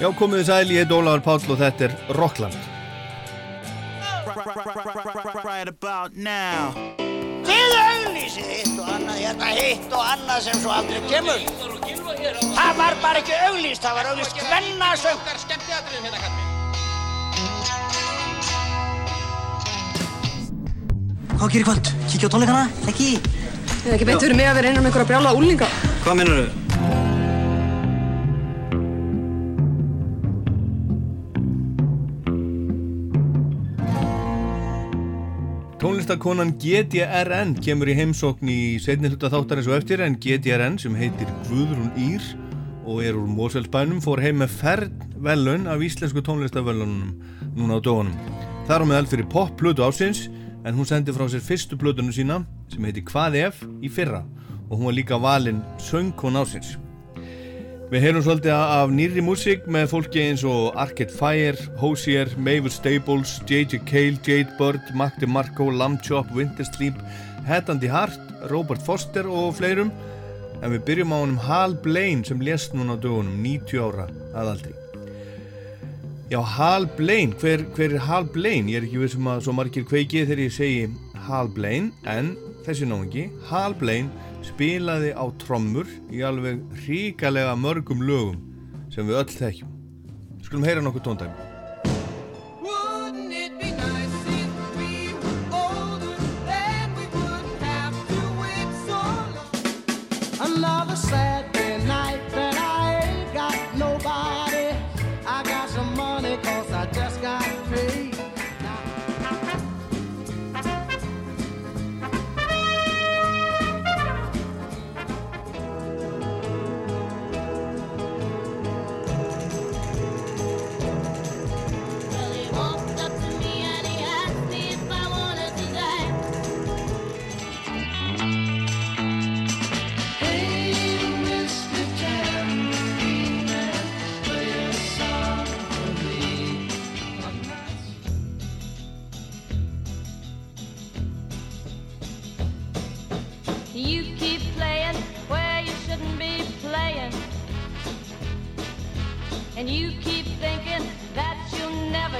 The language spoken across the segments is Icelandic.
Já, komið þið sæl, ég heit Ólaður Páll og þetta er Rockland. Right about now Þið auglýsið hitt og annað, hérna hitt og annað sem svo aldrei kemur. Það var bara ekki auglýst, það var auglýst kvennasöng. skemmtiatriðum hérna. Hvað gerir kvöld? Kíkja á tónleikana? Ekki? Ég hef ekki beint fyrir mig að við reynum einhverja brjála úlinga. Hvað minnur þau? Tónlistakonan GTRN kemur í heimsókn í setni hluta þáttarins og eftir en GTRN sem heitir Guðrún Ír og er úr Mósfellsbænum fór heim með færd velun af íslensku tónlistavellunum núna á dógunum. Þar á meðal fyrir pop-plötu ásins en hún sendi frá sér fyrstu plötunum sína sem heitir Hvað ef í fyrra og hún var líka valinn söngkon ásins. Við heyrum svolítið af nýri músík með fólki eins og Arcade Fire, Hozier, Mavis Staples, J.J. Cale, Jade Bird, Mac DeMarco, Lamb Chop, Winter Sleep, Head and the Heart, Robert Foster og fleirum. En við byrjum á honum Hal Blaine sem lést núna á dögunum, 90 ára aðaldri. Já, Hal Blaine, hver, hver er Hal Blaine? Ég er ekki vissum að svo margir kveikið þegar ég segi Hal Blaine, en þessi náðingi, Hal Blaine spilaði á trommur í alveg ríkalega mörgum lögum sem við öll þekkjum. Skulum heyra nokkuð tóndæmi.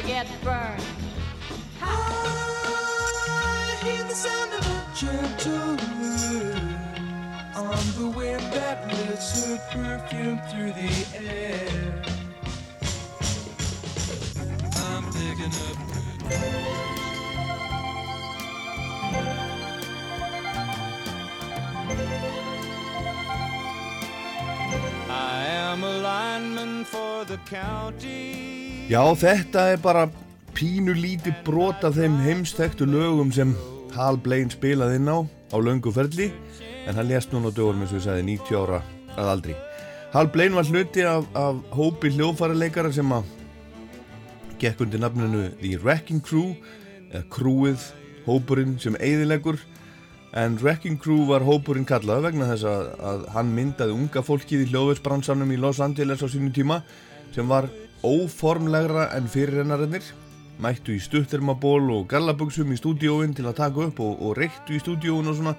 Get burned. I hear the sound of a gentle wind on the wind that lifts her perfume through the air. I'm picking up good. I am a lineman for the county Já, þetta er bara pínu lítið brot af þeim heimstektu lögum sem Hal Blaine spilaði inn á á löngu ferli en hann lést núna á dögurum eins og ég sagði 90 ára að aldri. Hal Blaine var hluti af, af hópi hljóðfæraleikara sem að gekk undir nafninu The Wrecking Crew eða krúið hópurinn sem eigðilegur en Wrecking Crew var hópurinn kallað vegna þess að, að hann myndaði unga fólkið í hljóðversbransanum í Los Angeles á sínum tíma sem var óformlegra en fyrirrennarinnir mættu í stuttermaból og gallabugsum í stúdíóin til að taka upp og, og reyktu í stúdíóin og svona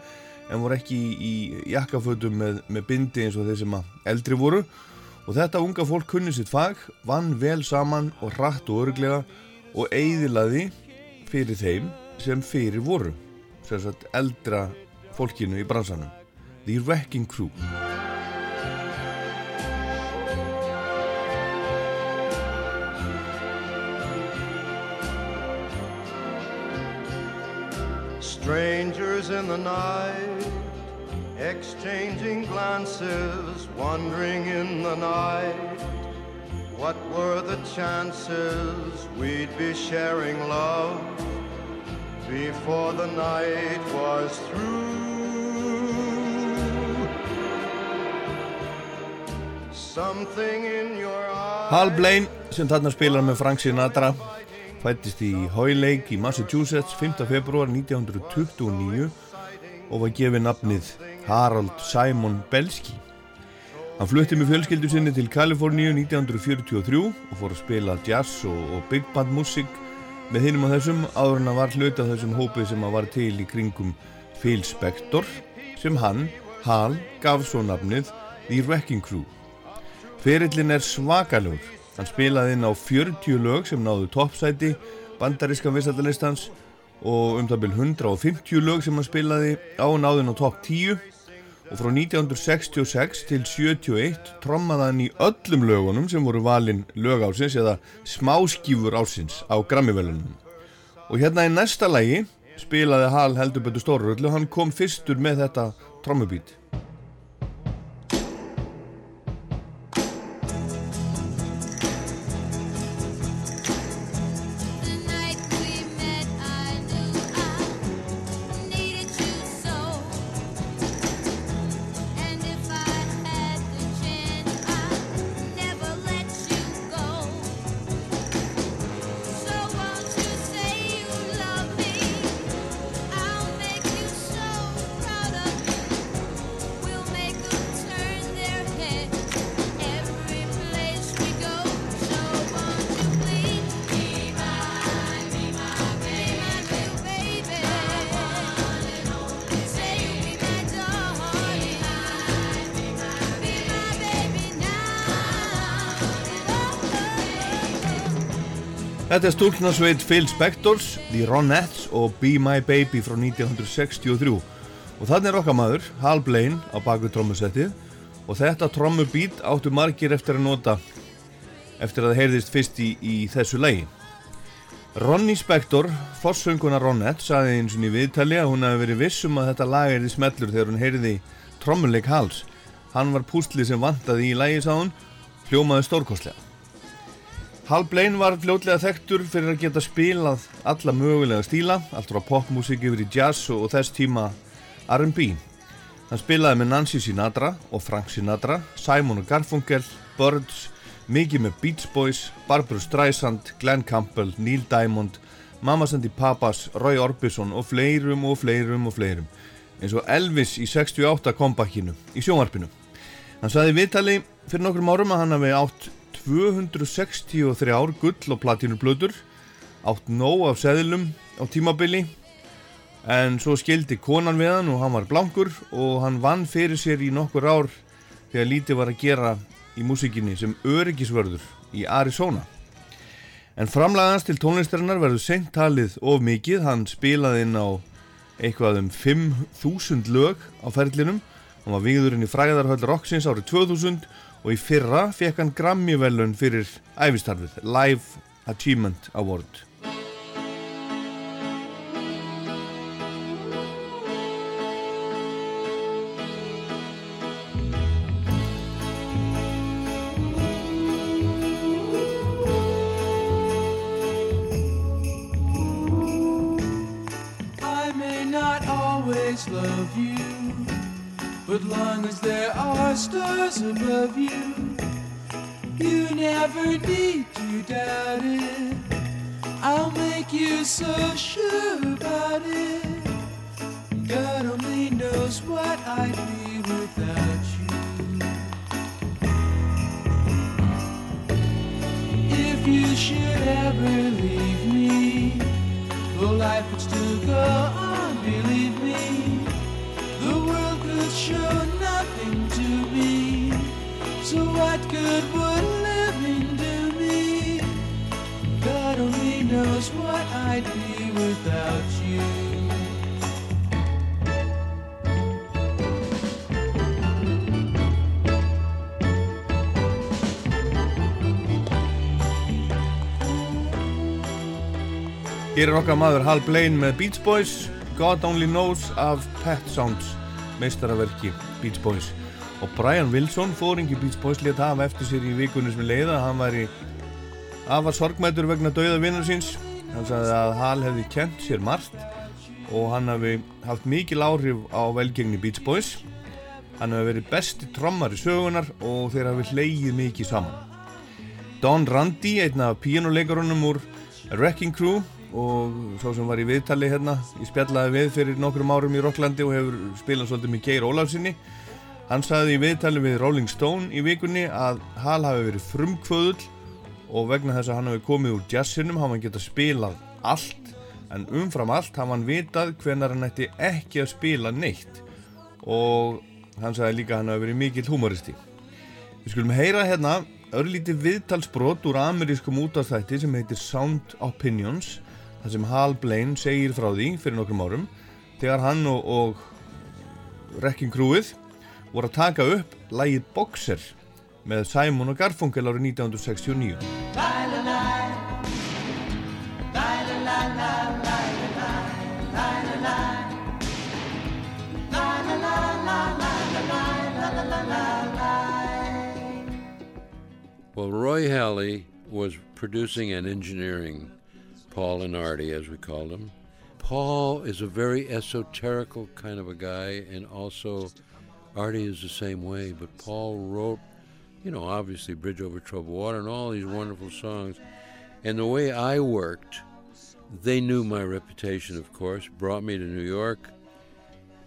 en voru ekki í, í jakkafötum með, með bindi eins og þeir sem að eldri voru. Og þetta unga fólk kunni sitt fag vann vel saman og hratt og örglega og eigðilaði fyrir þeim sem fyrir voru sagt eldra fólkinu í bransanum. The Wrecking Crew Strangers in the night, exchanging glances, wandering in the night. What were the chances we'd be sharing love before the night was through? Something in your eyes. Hal Blaine sem þarna spilar með Frank Sinatra fættist í Hoylake í Massachusetts 5. februar 1929 og var gefið nafnið Harold Simon Belsky. Hann flutti með fjölskyldu sinni til Kaliforníu 1943 og fór að spila jazz og, og big band músík með hinnum á þessum áður en að var hluta þessum hópið sem að var til í kringum Phil Spector sem hann, Hal, gaf svo nafnið The Wrecking Crew. Ferillin er svakalugur Hann spilaði inn á 40 lög sem náðu toppsæti bandaríska vissaldalistans og um það byrj 150 lög sem hann spilaði á náðin á topp 10 og frá 1966 til 71 trommaði hann í öllum lögunum sem voru valin lög ásins eða smáskífur ásins á Grammy-velunum. Og hérna í næsta lægi spilaði Hal heldur betur stóruröllu, hann kom fyrstur með þetta trommubít. Þetta er stúlknarsveit Phil Spectors, The Ronettes og Be My Baby frá 1963 og þannig er okkar maður, Hal Blaine á baku trommusettið og þetta trommubít áttu margir eftir að nota eftir að það heyrðist fyrst í, í þessu lagi. Ronnie Spector, forsönguna Ronette, saði eins og í viðtali að hún hafi verið vissum að þetta lag er í smellur þegar hún heyrði trommuleik Hals. Hann var pústlið sem vantaði í lagi, sá hún, hljómaði stórkostlega. Hal Blaine var fljótlega þekktur fyrir að geta spilað alla mögulega stíla, allt frá popmusík yfir í jazz og, þess tíma R&B. Hann spilaði með Nancy Sinatra og Frank Sinatra, Simon Garfunkel, Birds, mikið með Beach Boys, Barbra Streisand, Glenn Campbell, Neil Diamond, Mamas and the Papas, Roy Orbison og fleirum og fleirum og fleirum, eins og Elvis í 68 kompakkinu í sjónvarpinu. Hann saði viðtali fyrir nokkrum árum að hann hafi átt 263 gull og platínublöður, átt nóg af seðlum á tímabili, en svo skildi konan við hann og hann var blankur og hann vann fyrir sér í nokkur ár þegar lítið var að gera í músikinni sem öryggisvörður í Arizona. En framlagans til tónlistarinnar verður seint talið of mikið, hann spilaði inn á eitthvað um 5.000 lög á ferlinum, hann var vigðurinn í fræðarhöll Roxins árið 2000 og í fyrra fekk hann Grammy-velun fyrir æfistarfið, Live Achievement Award. But long as there stars above you, you never need to doubt it. I'll make you so sure about it. God only knows what I'd be without you. If you should ever leave me, though life would still go on, believe me, the world could show. So what good would living do me? God only knows what I'd be without you. Hér er okkar maður Hal Blaine með Beach Boys, God Only Knows af Pet Sounds, meistaraverki Beach Boys. Og Brian Wilson, fóringi Beach Boys, let hafa eftir sér í vikunni sem leiða að hann væri afar sorgmætur vegna dauða vinnur síns. Hann sagði að Hal hefði kent sér margt og hann hafi haft mikil áhrif á velgengni Beach Boys. Hann hafi verið besti trommar í sögunar og þeir hafi hleyið mikið saman. Don Randi, einn af píanuleikarunum úr Wrecking Crew og svo sem var í viðtali hérna í spjallaði við fyrir nokkrum árum í Rocklandi og hefur spilað svolítið með Geir Ólafsinni hann sagði í viðtali við Rolling Stone í vikunni að Hal hafi verið frumkvöðull og vegna þess að hann hafi komið úr jazzinum hafa hann getað spilað allt en umfram allt hafa hann vitað hvenar hann ætti ekki að spila neitt. Og hann sagði líka að hann hafi verið mikill humoristi við skulum heyra hérna örlítið viðtalsbrot úr amerískum útastætti sem heitir Sound Opinions þar sem Hal Blaine segir frá því fyrir nokkrum árum þegar hann og, og Wrecking Crewið voru að taka upp lægið Boxer með Simon og Garfunkel árið 1969 Well, Roy Halley was producing and engineering Paul and Artie, as we called him. Paul is a very esoterical kind of a guy, and also Artie is the same way. But Paul wrote, you know, obviously Bridge Over Troubled Water and all these wonderful songs. And the way I worked, they knew my reputation, of course, brought me to New York.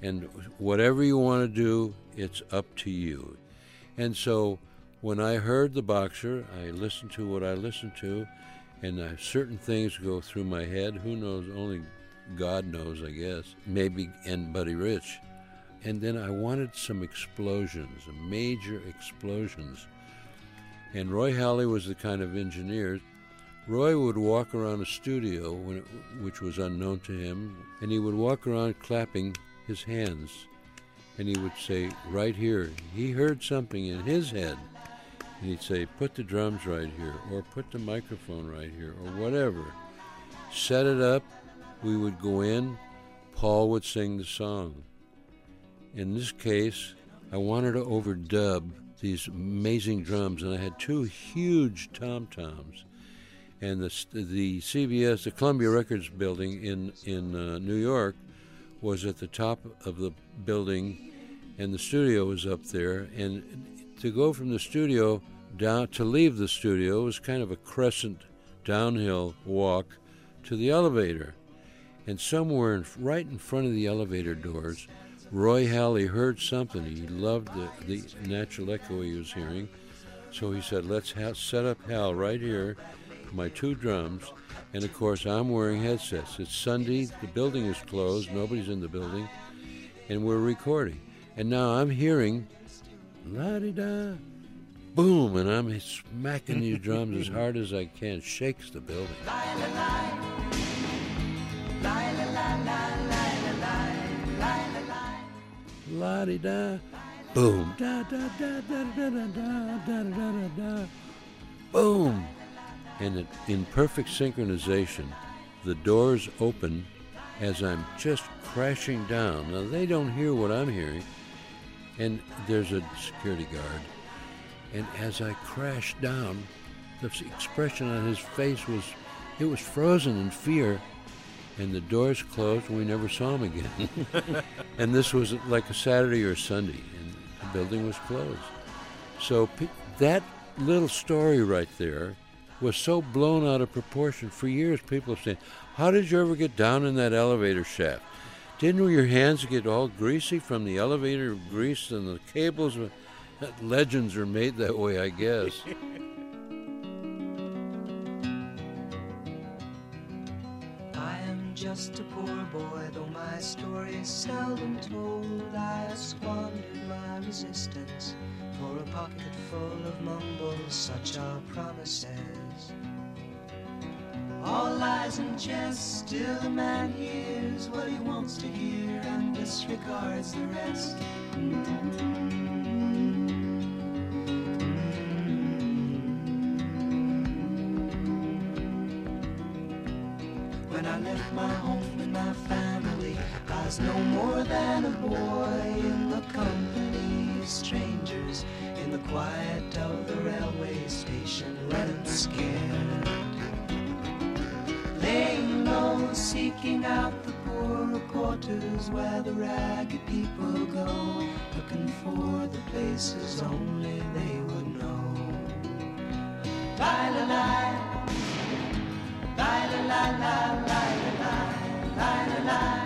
And whatever you want to do, it's up to you. And so when I heard the boxer, I listened to what I listened to, and uh, certain things go through my head. Who knows? Only God knows, I guess. Maybe, and Buddy Rich. And then I wanted some explosions, major explosions. And Roy Halley was the kind of engineer. Roy would walk around a studio, it, which was unknown to him, and he would walk around clapping his hands. And he would say, right here, he heard something in his head. And he'd say, put the drums right here, or put the microphone right here, or whatever. Set it up, we would go in, Paul would sing the song. In this case, I wanted to overdub these amazing drums, and I had two huge tom toms. And the, the CBS, the Columbia Records building in, in uh, New York, was at the top of the building, and the studio was up there. And to go from the studio down to leave the studio was kind of a crescent downhill walk to the elevator. And somewhere in, right in front of the elevator doors, Roy Halley heard something. He loved the, the natural echo he was hearing. So he said, let's ha- set up Hal right here, my two drums. And of course, I'm wearing headsets. It's Sunday, the building is closed, nobody's in the building, and we're recording. And now I'm hearing la di da, boom, and I'm smacking these drums as hard as I can. Shakes the building. La di da, boom, da da da da da da da da da da da, boom, and it, in perfect synchronization, the doors open as I'm just crashing down. Now they don't hear what I'm hearing, and there's a security guard. And as I crashed down, the expression on his face was, it was frozen in fear. And the doors closed, and we never saw him again. and this was like a Saturday or Sunday, and the building was closed. So that little story right there was so blown out of proportion. For years, people have said, "How did you ever get down in that elevator shaft? Didn't your hands get all greasy from the elevator grease and the cables?" Legends are made that way, I guess. resistance for a pocket full of mumbles, such are promises. All lies and jest, still a man hears what he wants to hear and disregards the rest. When I left my home and my family, I was no more than a boy quiet of the railway station, let them scared. Laying low, seeking out the poorer quarters where the ragged people go, looking for the places only they would know. Bye la la, la la la, la la la, la la la.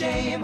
shame.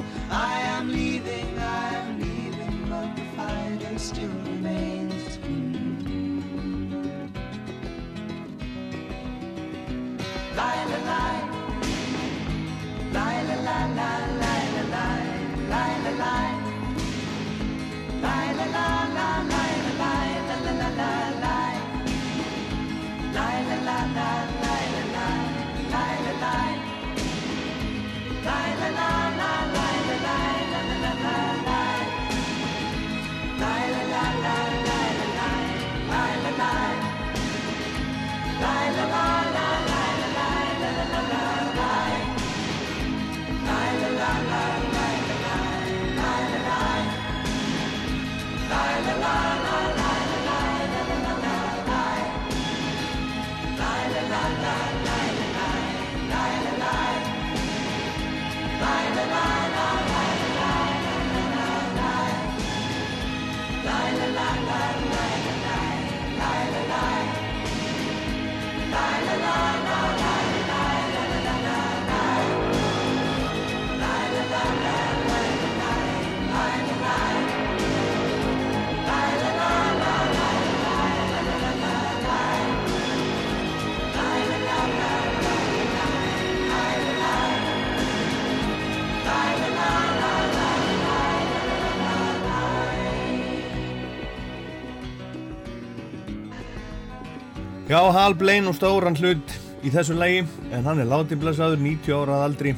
Já, Hal Blaine og stóran hlut í þessu lægi, en hann er látiblasaður 90 ára að aldri.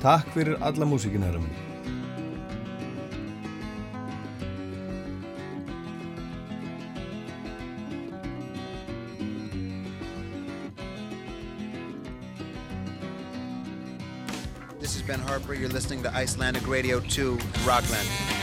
Takk fyrir alla músikinærum. This is Ben Harper. You're listening to Icelandic Radio 2 in Rockland.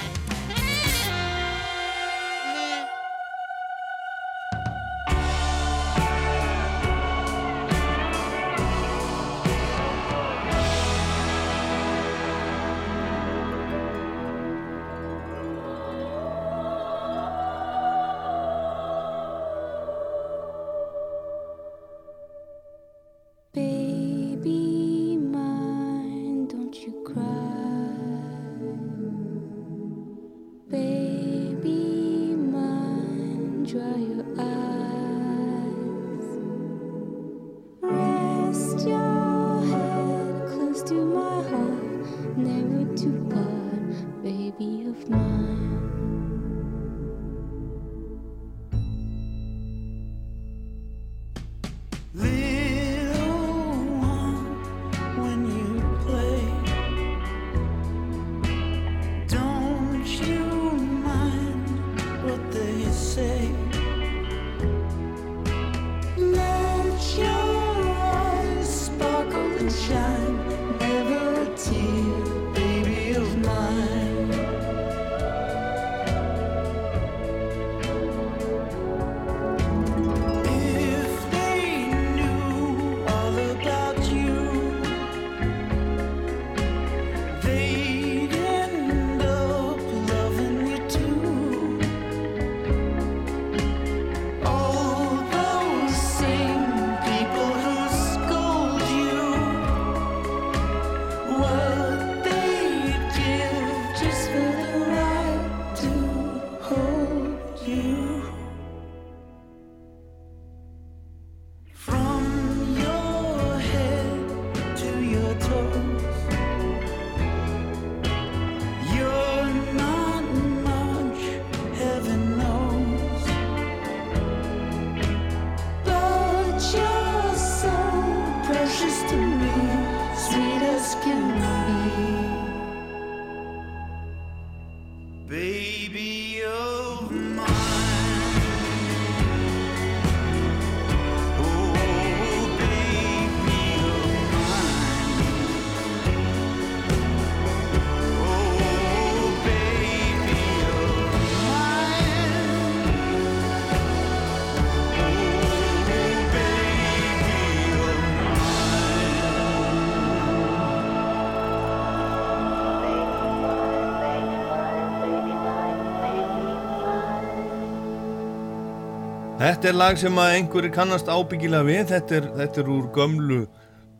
Þetta er lag sem að einhverju kannast ábyggilega við, þetta er, þetta er úr gömlu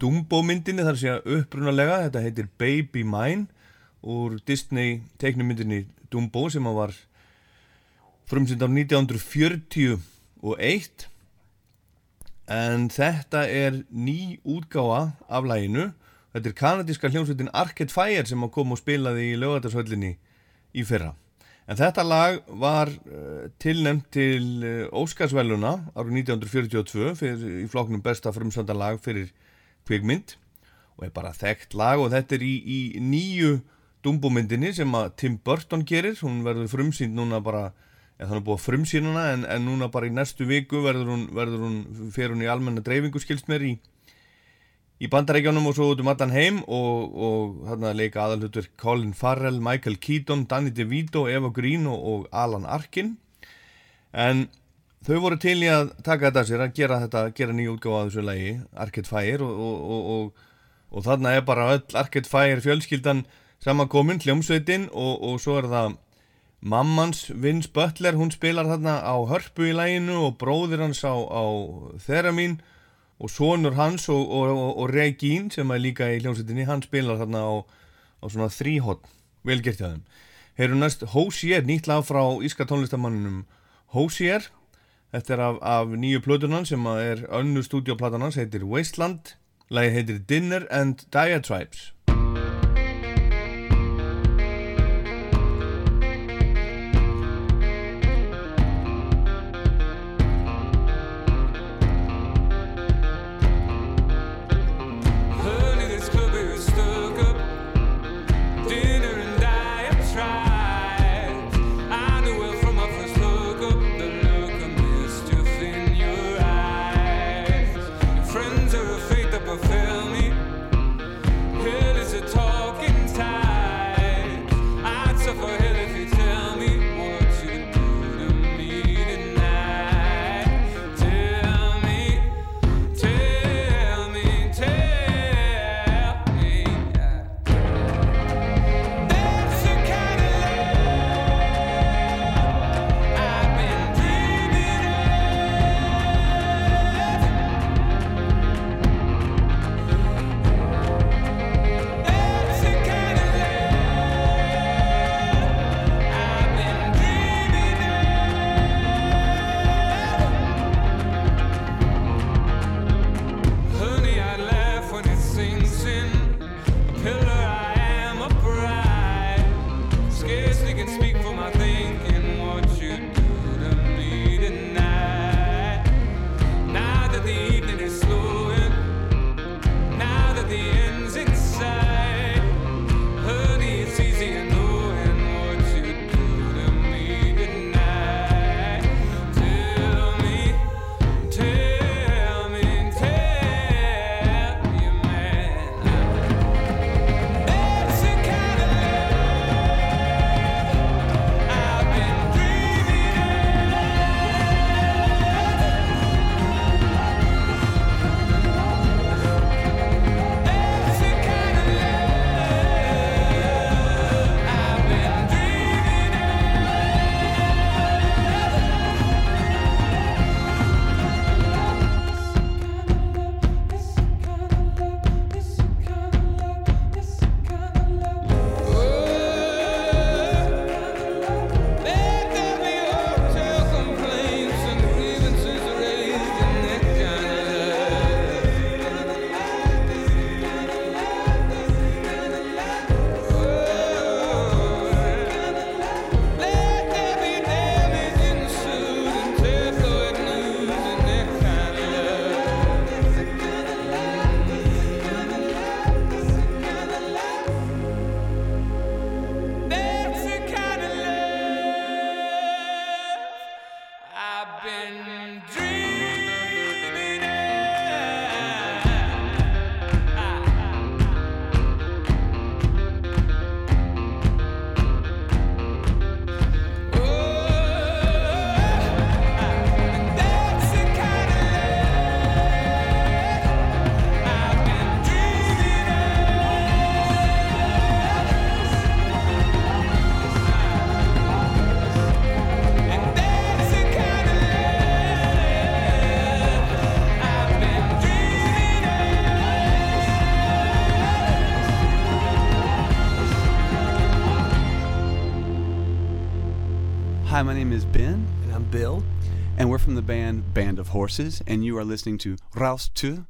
Dumbo myndinni þar sé að upprunalega, þetta heitir Baby Mine úr Disney teiknumyndinni Dumbo sem að var frumsynd á 1941 en þetta er ný útgáfa af laginu, þetta er kanadíska hljómsveitin Arcade Fire sem að koma og spilaði í lögatarsöllinni í fyrra. En þetta lag var uh, tilnæmt til uh, Óskarsvæluna árið 1942 fyrir, í flokknum besta frumsönda lag fyrir kvikmynd. Og er bara þekkt lag og þetta er í, í nýju Dumbo-myndinni sem að Tim Burton gerir, hún verður frumsýnd núna bara, eða þannig búið að frumsýnuna en, en núna bara í næstu viku verður hún, verður hún, fer hún í almenna dreifingu skilst mér í, í bandarækjánum og svo út um allan heim og, og þarna leika aðalhutur Colin Farrell, Michael Keaton, Danny DeVito, Eva Green og, og Alan Arkin. En þau voru til í að taka þetta að sér að gera þetta, gera nýja útgáfa af þessu lagi Arcade Fire og, og, þarna er bara öll Arcade Fire fjölskyldan samankomin, hljómsveitin og, svo er það mammans Vince Butler, hún spilar þarna á hörpu í læginu og bróðir hans á, á Theremin og sonur hans og, og, og, Regín sem er líka í hljómsveitinni hann spilar þarna á, á svona þríhótt velgert hjá þeim. Heyrum næst Hosier, nýtt lag frá íska tónlistamanninum Hosier Þetta er af, af nýju plötunan sem er önnu stúdíoplatan hans heitir Wasteland. Lagi heitir Dinner and Diatribes my name is Ben. And I'm Bill. And we're from the band Band of Horses, and you are listening to Raus 2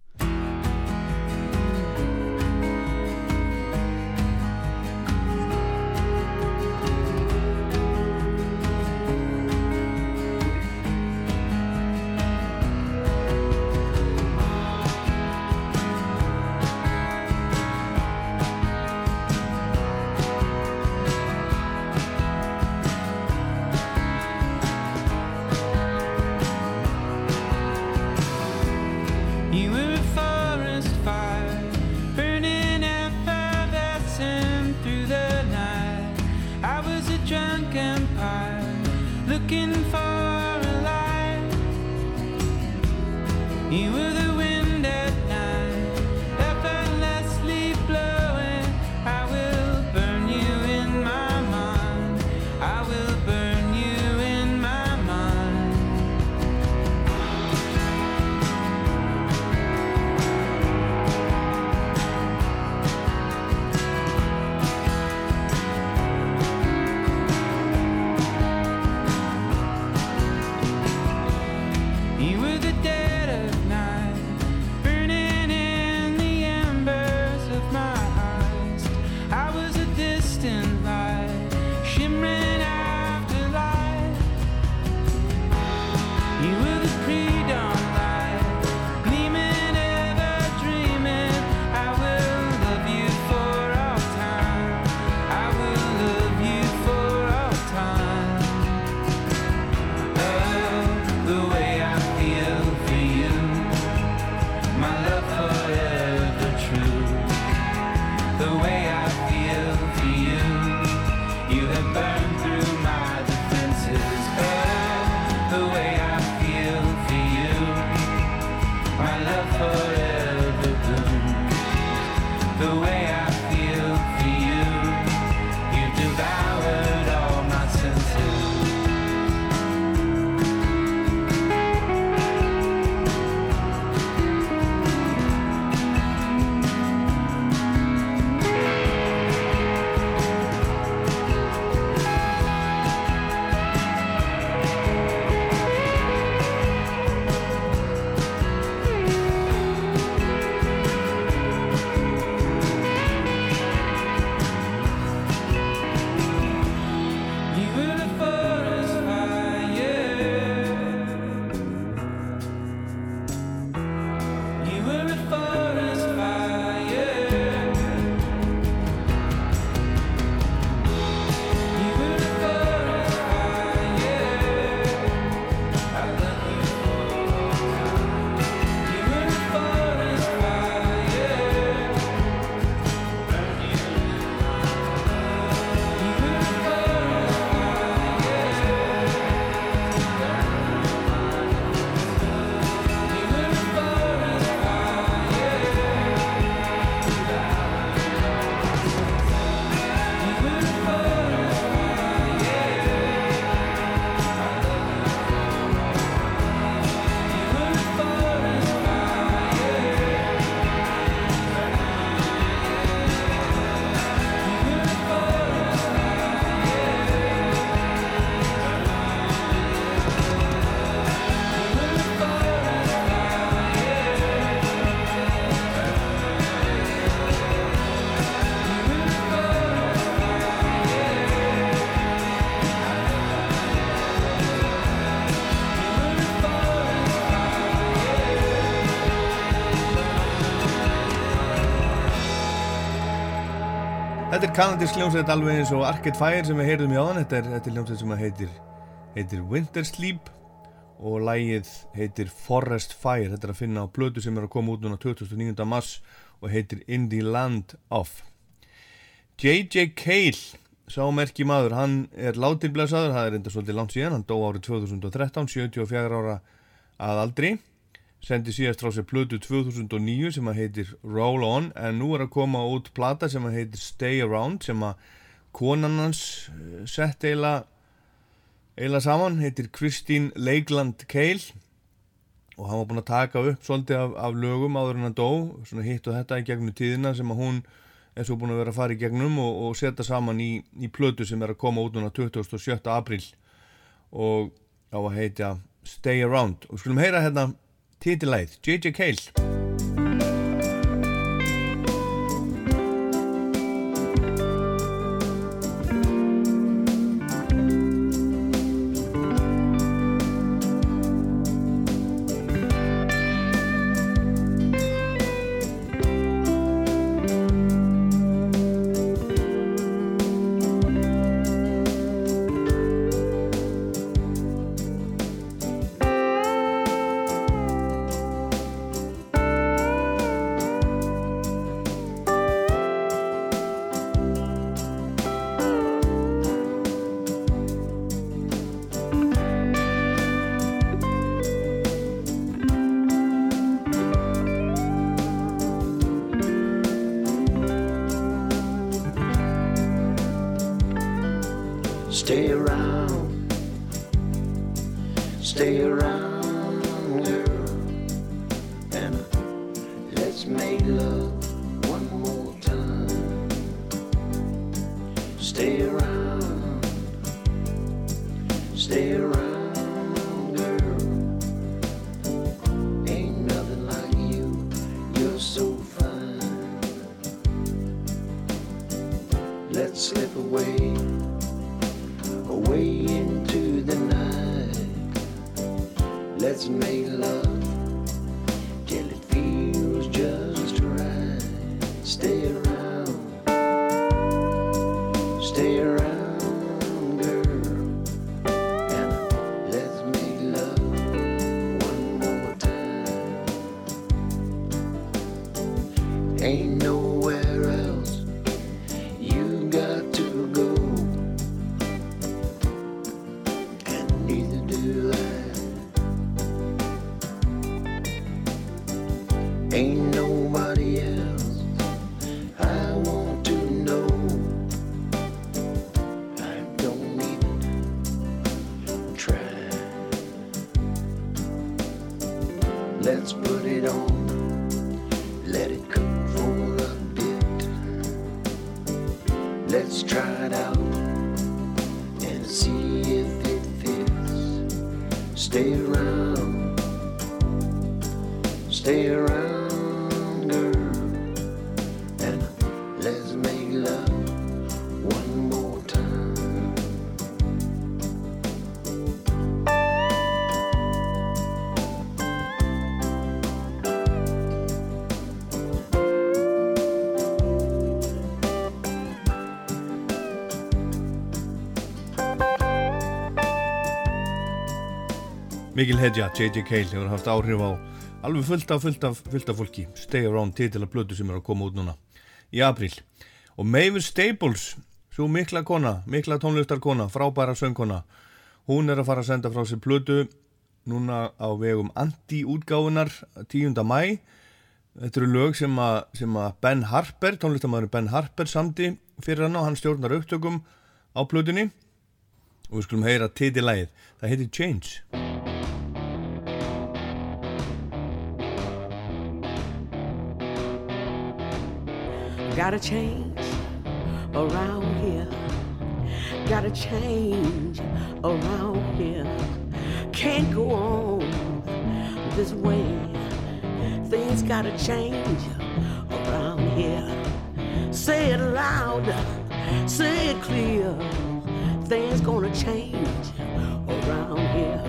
kanadísk hljómsveit alveg eins og Arcade Fire sem við heyrðum í áðan þetta er, er hljómsveit sem heitir, heitir Winter Sleep og lægið heitir Forest Fire þetta er að finna á blödu sem er að koma út núna 2009. mars og heitir In the Land of J.J. Cale sámerki maður, hann er látinblæsaður það er enda svolítið langt síðan, hann dó árið 2013 74 ára að aldri sendi síðast frá sér plötu 2009 sem að heitir Roll On en nú er að koma út plata sem að heitir Stay Around sem að konan hans eh, sett eiginlega eiginlega saman, heitir Kristín Lakeland Cale og hann var búinn að taka upp svolítið af, af lögum áður en hann dó, svona hitt og þetta í gegnum tíðina sem að hún er svo búin að vera að fara í gegnum og, og setja saman í, í plötu sem er að koma út núna 27. april og á að heitja Stay Around og skulum heyra hérna titilæð J.J. Cale Mikil Hedja, J.J. Cale hefur haft áhrif á alveg fullt af, fullt af, fullt af fólki Stay Around titil að blödu sem er að koma út núna í april og Mavis Staples svo mikla kona, mikla tónlistarkona frábæra söngkona hún er að fara að senda frá sér blödu núna á vegum anti-útgáfunar 10. mæ þetta eru lög sem að, sem að Ben Harper, tónlistamæður Ben Harper samdi fyrir hann og hann stjórnar upptökum á blödunni og við skulum heyra titilægið það heitir Change Gotta change around here. Gotta change around here. Can't go on this way. Things gotta change around here. Say it loud, say it clear. Things gonna change around here.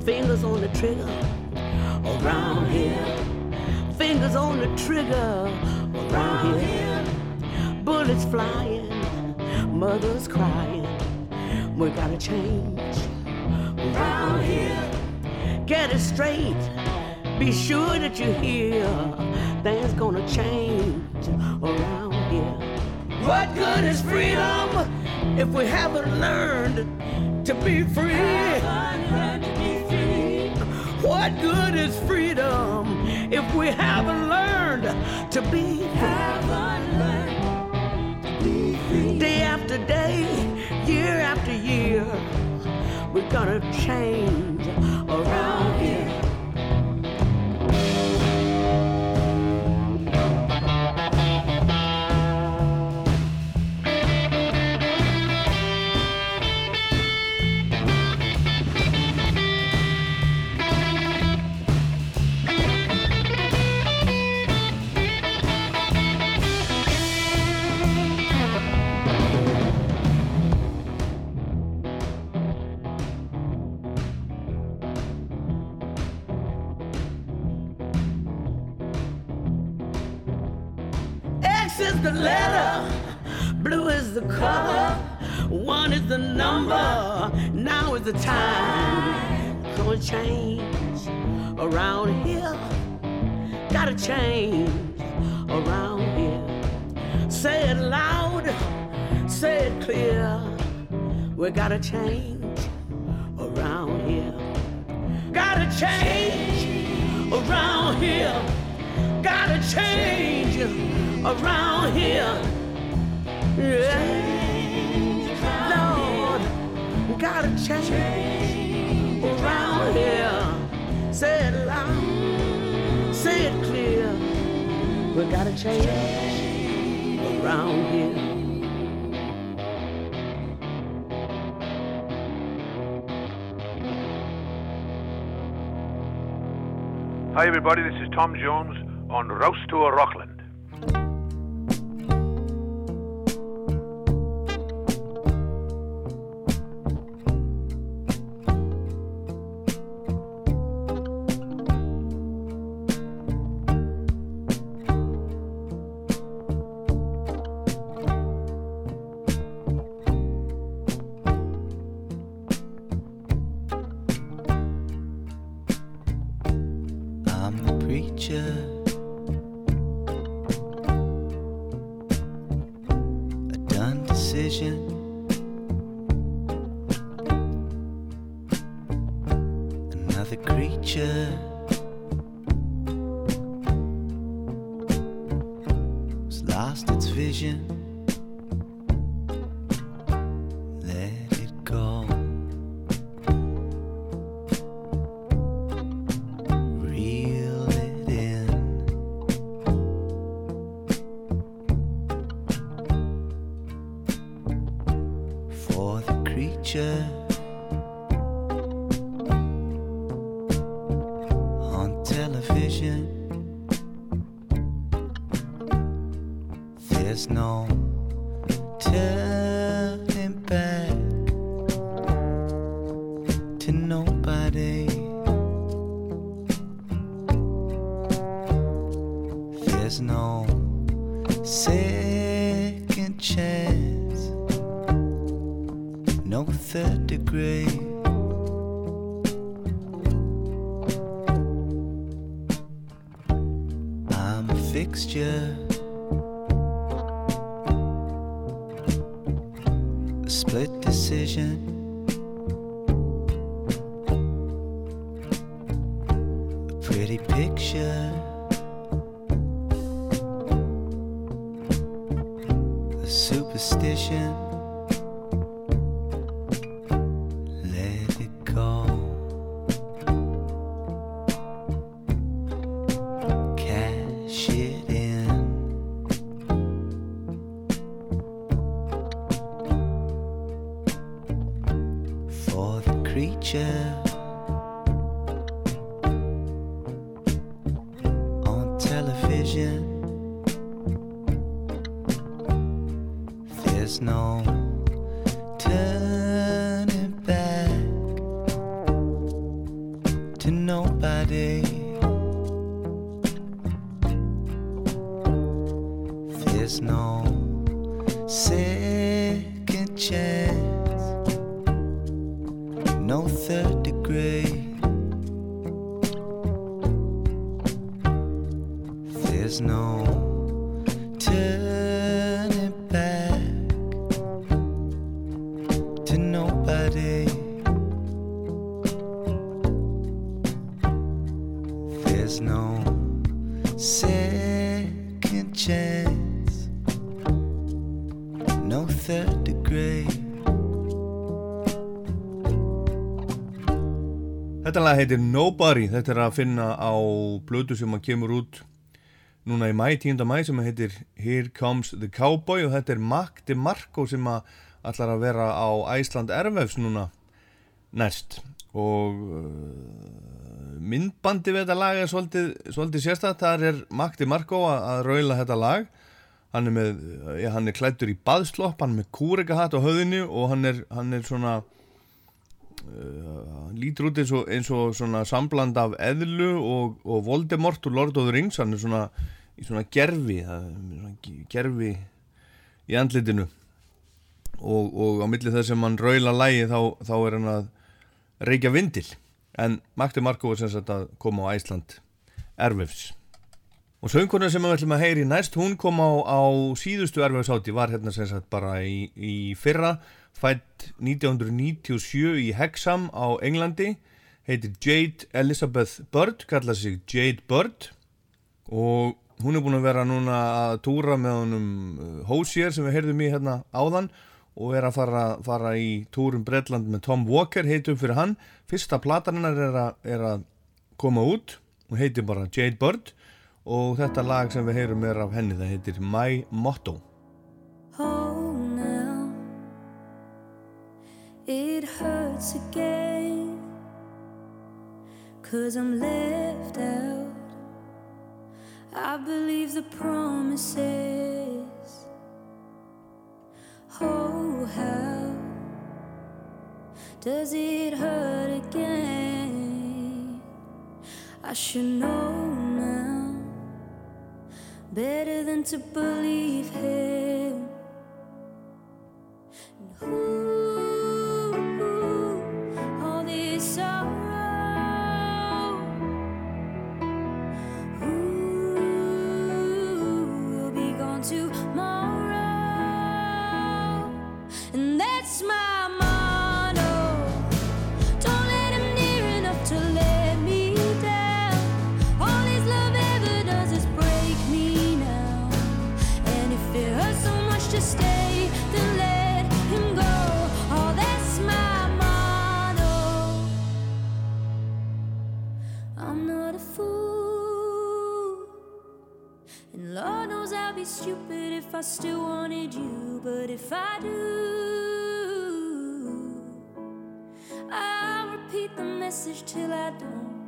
Fingers on the trigger around here. Fingers on the trigger around here. Bullets flying, mothers crying. We gotta change around here. set it straight. Be sure that you hear things gonna change around here. What good is freedom if we haven't learned to be free? What good is freedom if we haven't learned to be free? Day after day, year after year, we're gonna change around here. Letter, blue is the color, one is the number, now is the time. Gonna change around here, gotta change around here. Say it loud, say it clear, we gotta change around here. Gotta change around here, gotta change around here. Yeah. Lord, we gotta change around here. Say it loud, say it clear. We gotta change around here. Hi, everybody. This is Tom Jones on Rouse to Rockland. Þetta lag heitir Nobody, þetta er að finna á blödu sem að kemur út núna í mæ, 10. mæ sem heitir Here Comes the Cowboy. Og þetta er Mac DeMarco sem að allar að vera á Æsland Ervefs núna næst. Og uh, myndbandi við þetta lag er svolítið, svolítið sérstætt, þar er Mac DeMarco að, raula þetta lag. Hann er með, ja, hann er klættur í baðslopp, hann er með kúrikahatt á höfðinu og hann er, hann er svona uh, hann lítur út eins og, eins og svona sambland af eðlu og, og Voldemort og Lord of the Rings hann er svona í svona gerfi er gerfi í andlitinu. Og, og á milli þess sem hann raula lægi þá, þá er hann að reykja vindil. En Magdi Marko er sem sagt að koma á Æsland Erfefs og söngurinn sem við ætlum að heyri næst hún kom á, á síðustu Erfefsáti var hérna sem sagt bara í, í fyrra fætt 1997 í Hexham á Englandi. Heitir Jade Elizabeth Bird kalla sig Jade Bird. Og hún er búin að vera núna að túra með honum uh, Hosier sem við heyrðum í hérna áðan. Og er að fara, fara í túrum Bretland með Tom Walker heitum fyrir hann. Fyrsta plataninnar er, er að koma út. Og heitir bara Jade Bird. Og þetta lag sem við heyrum er af henni það heitir My Motto it hurts again. Cause I'm left out. I believe the promises. Oh, how does it hurt again? I should know now better than to believe him. Ooh, And Lord knows I'd be stupid if I still wanted you. But if I do, I'll repeat the message till I don't.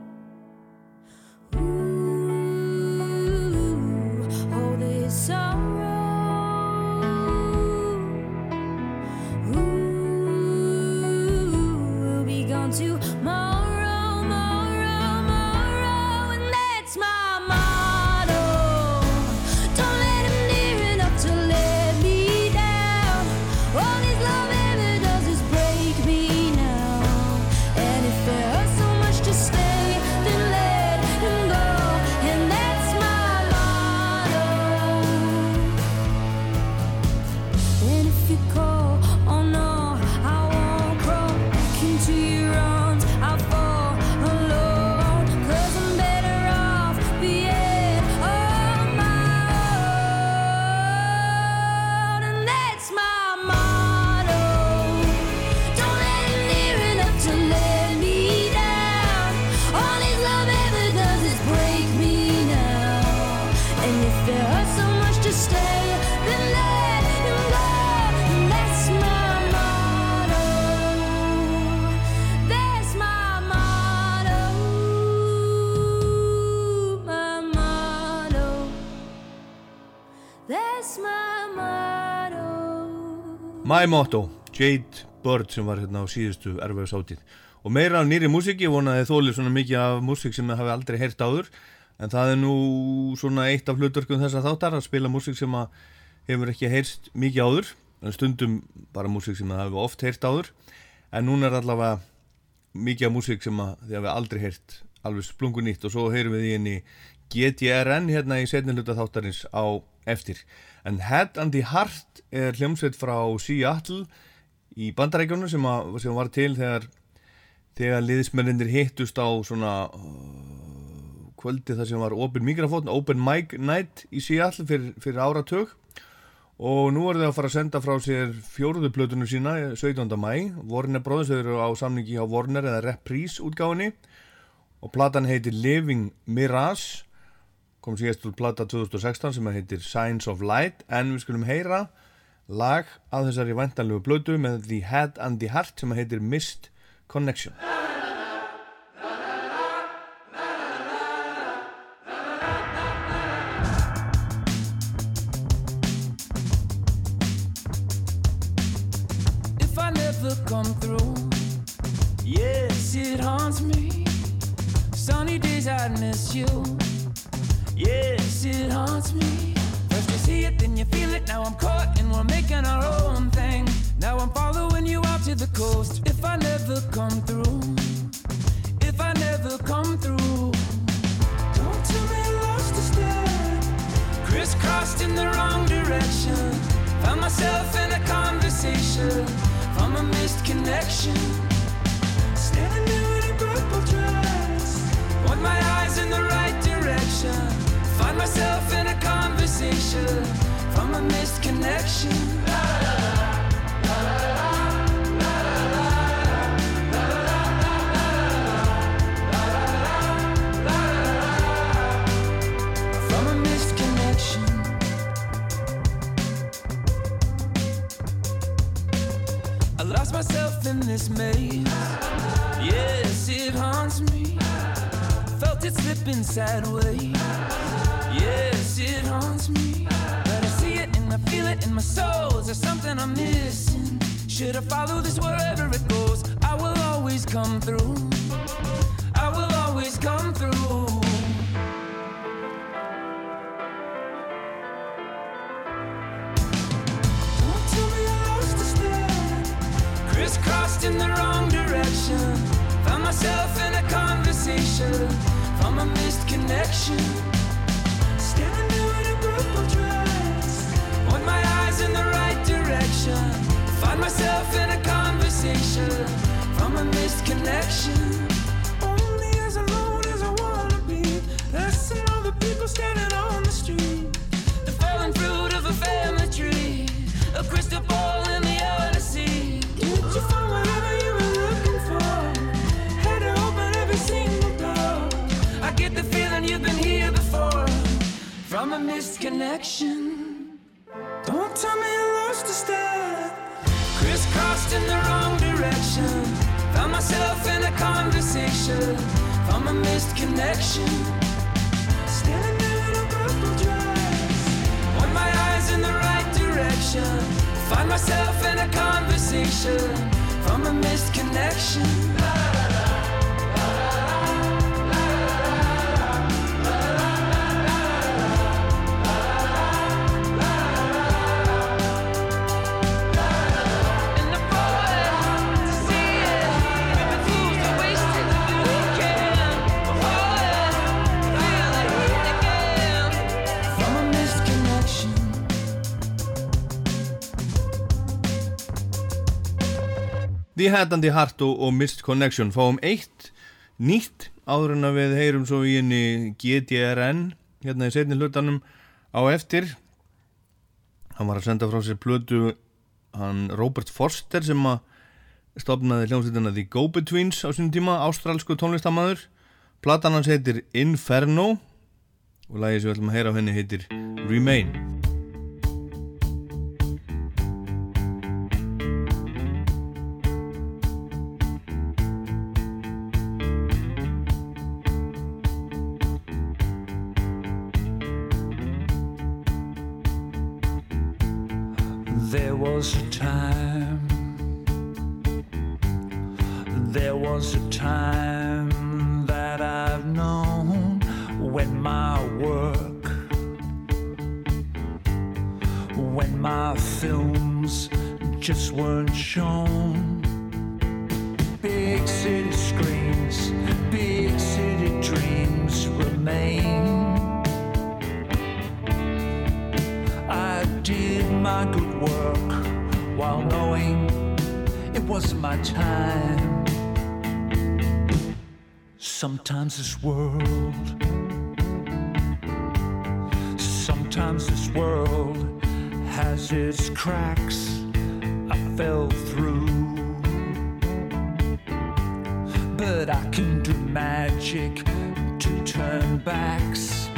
My Motto, Jade Bird sem var hérna á síðustu erfæðus átið og meira af nýri músík, ég vonaði þólið svona mikið af músík sem ég hafi aldrei heyrt áður en það er nú svona eitt af hlutverkum þess að þáttar að spila músík sem hefur ekki heyrst mikið áður en stundum bara músík sem það hefur oft heyrt áður en núna er allavega mikið af músík sem þið hafi aldrei heyrt alveg splungu nýtt og svo heyrum við í henni GTRN hérna í setni hluta þáttarins á eftir. En Head and the Heart er hljómsveit frá Seattle í bandarækjunum sem, sem var til þegar, þegar liðismennindir hittust á svona uh, kvöldi þar sem var open mikrofón, open mic night í Seattle fyrir, fyrir áratug. Og nú er þau að fara að senda frá sér fjóruðu plötunum sína 17. mæ Warner Brothers þau eru á samningi á Warner eða Reprise útgáfinni og platan heitir Living Mirage kom síðast úr plata 2016 sem heitir Signs of Light en við skulum heyra lag að þessari væntanlegu plötu með The Head and the Heart sem heitir Missed Connection If I never come through, yes, it haunts me. Sunny days I miss you, yes, it haunts me. First you see it, then you feel it. Now I'm caught and we're making our own thing. Now I'm following you out to the coast. If I never come through, if I never come through, don't tell me I lost a step. Crisscrossed in the wrong direction. Found myself in a conversation from a missed connection. From a missed connection. From a missed connection. I lost myself in this maze. Yes, it haunts me. Felt it slipping sideways. It haunts me. But I see it and I feel it in my soul. Is there something I'm missing? Should I follow this wherever it goes? I will always come through. I will always come through. Don't tell me I lost a step. Crisscrossed in the wrong direction. Found myself in a conversation from a missed connection. Myself in a conversation from a missed connection. Only as alone as I wanna be. Less than all the people standing on the street. The fallen fruit of a family tree. A crystal ball in the Odyssey. Did you find whatever you were looking for? Had to open every single door. I get the feeling you've been here before. From a missed direction. Found myself in a conversation from a missed connection. Standing there in a purple dress. Want my eyes in the right direction. Find myself in a conversation from a missed connection. The Head and the Heart og, og Missed Connection fáum eitt nýtt áður en að við heyrum svo í henni GTRN hérna í setni hlutanum á eftir. Hann var að senda frá sér plötu hann Robert Forster sem að stopnaði hljómsveitina The Go-Betweens á sínum tíma, ástralsku tónlistamæður platan hans heitir Inferno og lagið sem við ætlum að heyra á henni heitir Remain when my films just weren't shown. Big city screens, big city dreams remain. I did my good work while knowing it wasn't my time. Sometimes this world, sometimes this world has its cracks. I fell through, but I can do magic to turn backs.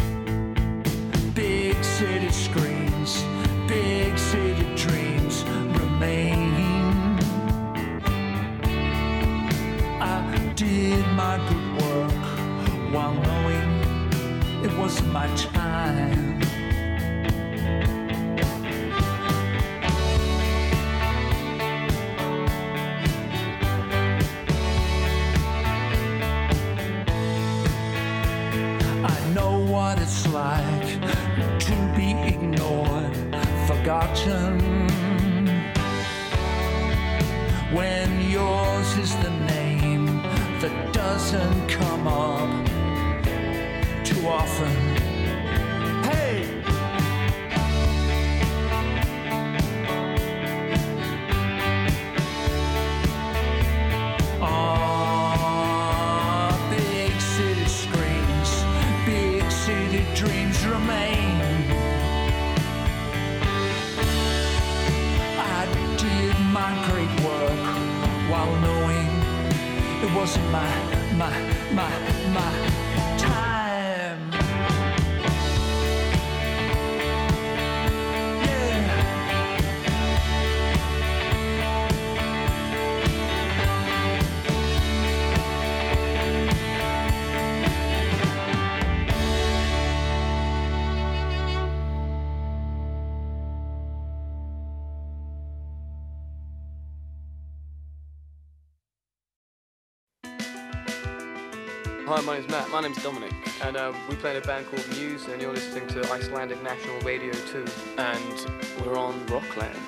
Big city screens, big city dreams remain. I did my good work while knowing it wasn't my time. My name's Matt. My name's Dominic, and uh, we play in a band called Muse, and you're listening to Icelandic National Radio 2, and we're on Rockland.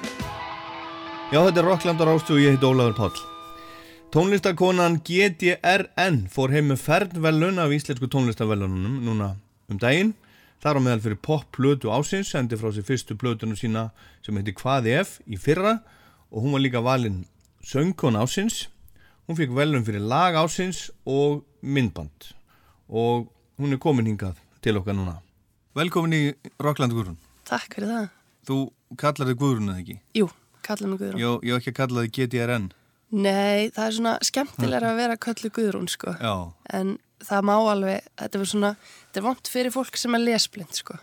Já, þetta er Rockland á Rástu og ég heit Ólafur Páll. Tónlistakonan GDRN fór heim með fernvelun af íslensku tónlistavelunum núna um daginn. Þar á meðal fyrir pop-plötu ásins, sendi frá sér fyrstu plötunum sína sem heiti Hvað ef í fyrra og hún var líka valinn söngkon ásins. Hún fikk velun fyrir lag ásins og myndband og hún er komin hingað til okkar núna. Velkomin í Rockland Guðrún. Takk fyrir það. Þú kallar þig Guðrún eða ekki? Jú, kalla mig Guðrún. Ég, ég á ekki að kalla þig GDRN. Nei, það er svona skemmtilega að vera köllu Guðrún, sko. Já. En það má alveg, þetta er svona, þetta er vont fyrir fólk sem er lesblind, sko.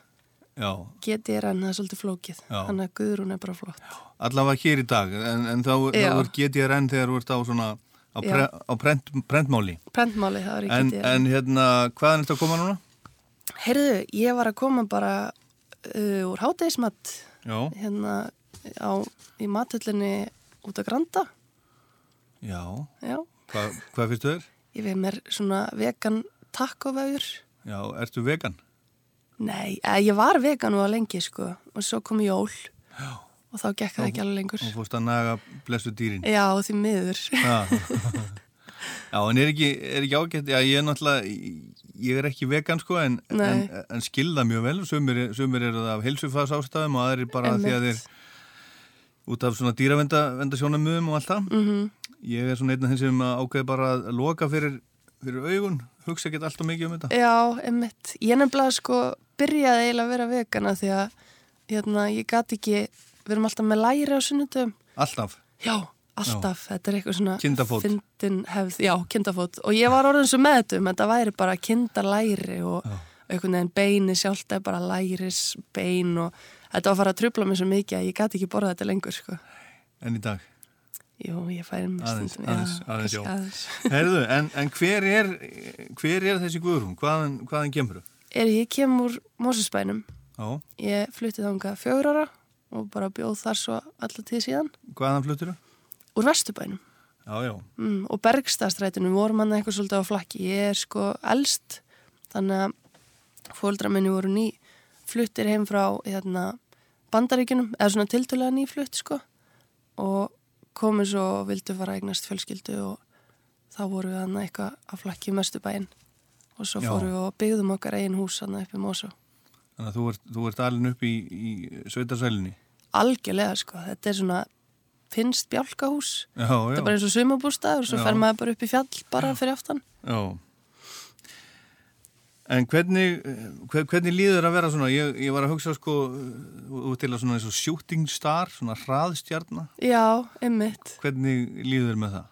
Já. GDRN, það er svolítið flókið. Já. Þannig að Guðrún er bara flott. Allavega hér í dag, en, en þá, þá Já. er GDRN þegar þú ert á svona á, pre, á prent, prentmáli. Prentmáli, það er í En, GDRN. en hérna, hvaðan er þetta að koma núna? Heyrðu, ég var að koma bara uh, úr hátegismat Já. hérna á, í mathöllinni út að Granda. Já. Já. Hva, hvað þú þér? Ég veið mér svona vegan takkofægur. Já, ertu vegan? Nei, eh, ég var vegan og lengi sko og svo kom jól Já. Og þá gekk það ekki alveg lengur. Og fórst að naga blessu dýrin. Já, því miður. Já. En er ekki, er ekki ágætt, já, ég er náttúrulega, ég er ekki vegan sko, en, en, en skilða mjög vel, sumir, sumir eru það af heilsufas ástæðum og aðrir bara því að þeir út af svona dýravendasjónamöðum og allt það. Mhm. Ég er svona einn af þeim sem ákveði bara að loka fyrir, fyrir augun, hugsa ekki alltaf mikið um þetta. Já, emmitt. Ég nefnilega sko byrjaði eiginlega að vera vegana því að hérna, ég gati ekki, við erum alltaf með læri á sunnudum. Alltaf? Já, alltaf. Þetta er eitthvað svona Kindafót. hefð, já, kindafót. Og ég var orðin svo með þetta um, þetta væri bara kindalæri og einhvern veginn beini sjálft er bara læris bein og þetta var að fara að trubla mig svo mikið að ég gati ekki borða þetta lengur sko. En í dag? Jú, ég færi Aðeins, stundum. aðeins, já, aðeins, já. aðeins. Herðu, en, en hver er, hver er þessi Guðrún? Hvaðan, hvaðan kemur þú? Er ég kem úr Mósusbænum. Já. Ég flutti þangað fjögur ára og bara bjóð þar svo alla tíð síðan. Hvaðan fluttir þú? Úr Vesturbænum. Já, já. Mm, og Bergstastrætinu vorum hann eitthvað svolítið á flakki. Ég er sko elst, þannig að fóldra minni voru ný fluttir heim frá hérna, bandaríkunum, eða svona tiltölulega ný flutt sko. Og komu svo og vildu fara að eignast fjölskyldu og þá voru við hann eitthvað á flakki um Vesturbæin. Og svo fóru við og byggðum okkar eigin hús hann upp í Mósó. Þannig að þú ert, þú ert alin upp í, í sveitarsælinni. Algjörlega sko, þetta er svona finnst bjálkahús Já, þetta já. er bara eins og sumabústaður svo Já. fer maður bara upp í fjall bara fyrir aftan Já. En hvernig, hver, hvernig líður að vera svona, ég, ég var að hugsa sko, út til að svona eins og shooting star, svona hraðstjarnar, já, einmitt hvernig líður með það?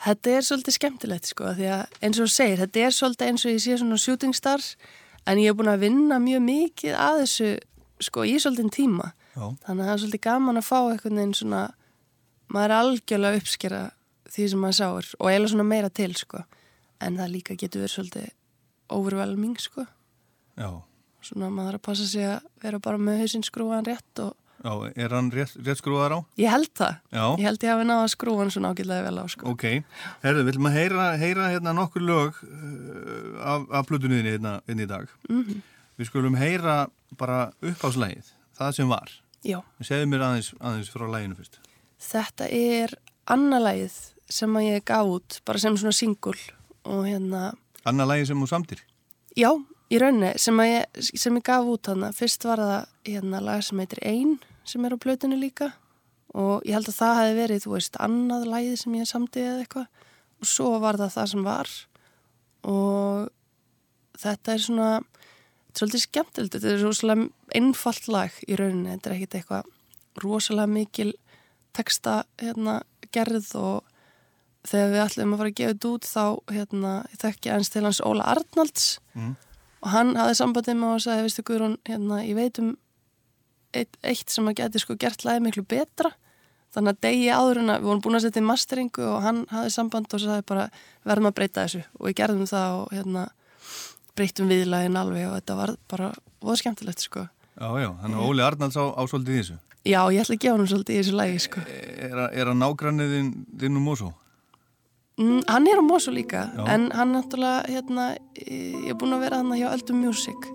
Þetta er svolítið skemmtilegt sko því að eins og þú segir, þetta er svolítið eins og ég sé svona shooting star en ég er búin að vinna mjög mikið að þessu sko í svolítið tíma Já. þannig að það er svolítið gaman að fá einhvern veginn svona maður er algjörlega að uppskera því sem maður sáir og eiginlega svona meira til sko en það líka getur verið svolítið overwhelming sko Já. svona maður er að passa sig að vera bara með hausinn skrúan rétt og Já, er hann rétt, rétt skrúðar á? ég held það Já. ég held ég hafi náða hann svona ágætlega vel á sko Ok, herðu, viljum að heyra, heyra hérna nokkur lög uh, af, af plutunniðinni hérna, hérna í dag. Mhm. Við skulum heyra bara uppáslægið, það sem var. Já. Segðu mér aðeins, aðeins frá læginu fyrst. Þetta er annarlægið sem að ég gaf út bara sem svona singul og hérna, Anna lægi sem þú samtir. já, í rauninni sem, að ég, sem ég gaf út hana fyrst var það hérna lag sem heitir Ein sem er á plötunni líka og ég held að það hefði verið, þú veist, annað lægið sem ég samtið eða eitthvað og svo var það það sem var og þetta er svona svolítið skemmtilegt, þetta er rosalega einfalt lag í rauninni, þetta er ekkit eitthvað rosalega mikil texta hérna gerð og þegar við ætlum að fara að gefa þetta út þá hérna, ég þekki eins til hans Óla Arnalds. Mm. og hann hafði sambandið með og sagði, veistu Guðrún, hérna, ég veit um eitt, eitt sem að geti sko gert lagið miklu betra. Þannig að degi áður en að við vorum búin að setja í masteringu og hann hafði samband og sagði bara verðum að breyta þessu. Og við gerðum það og hérna breytum viðlagin alveg og þetta var bara voða skemmtilegt sko Já, já, hann er Óli Arnalds á, á svolítið í þessu. Já, ég ætla að gefa hann svolítið í þessu lagi sko Er, að- er að nágrannið þinn, þinn um Mosó? mm, Hann er á Mosu líka Já. en hann náttúrulega hérna, ég er búin að vera hann hjá Öldum Music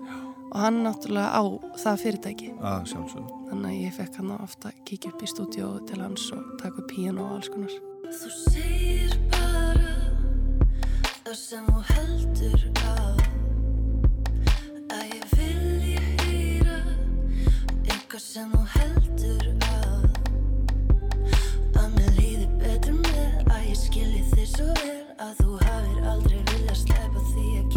og hann náttúrulega á það fyrirtæki Að sjálfsögðu. þannig að ég fekk hann ofta að kíkja upp í stúdíu til hans og taka upp píano og alls konar Þú segir bara það sem þú heldur að að ég vilji heyra eitthvað sem þú heldur að. Að mér líði betur með að ég skilji þig svo vel að þú hafir aldrei viljað sleppa því að kynast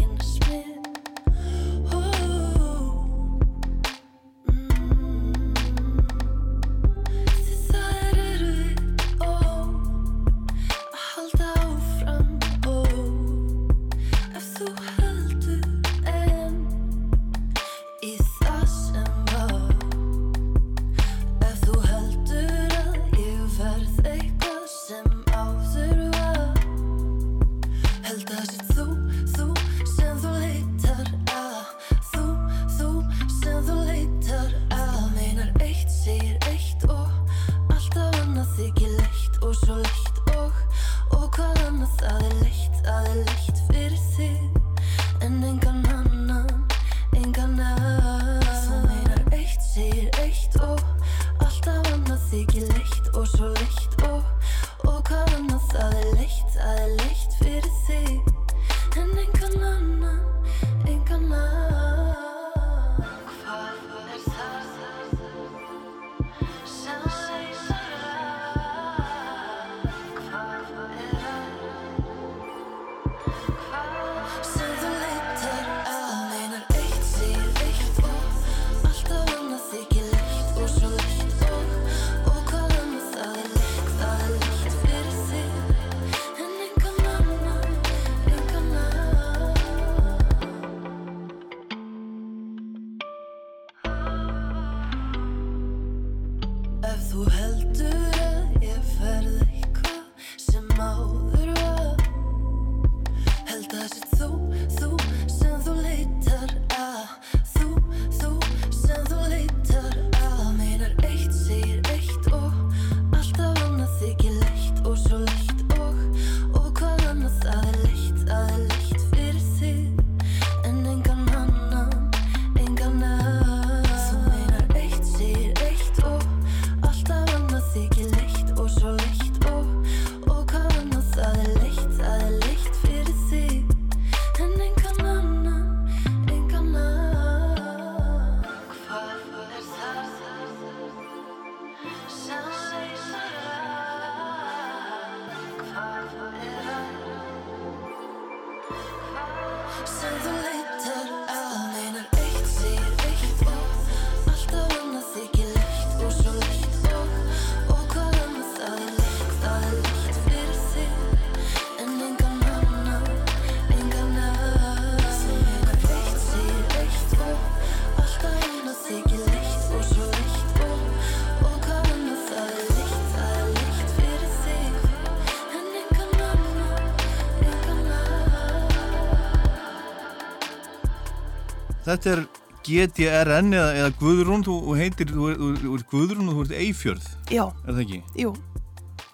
Þetta er GTRN eða, eða Guðrún, þú heitir, þú, þú, þú ert Guðrún og þú ert Eyfjörð, Já, er það ekki? jú,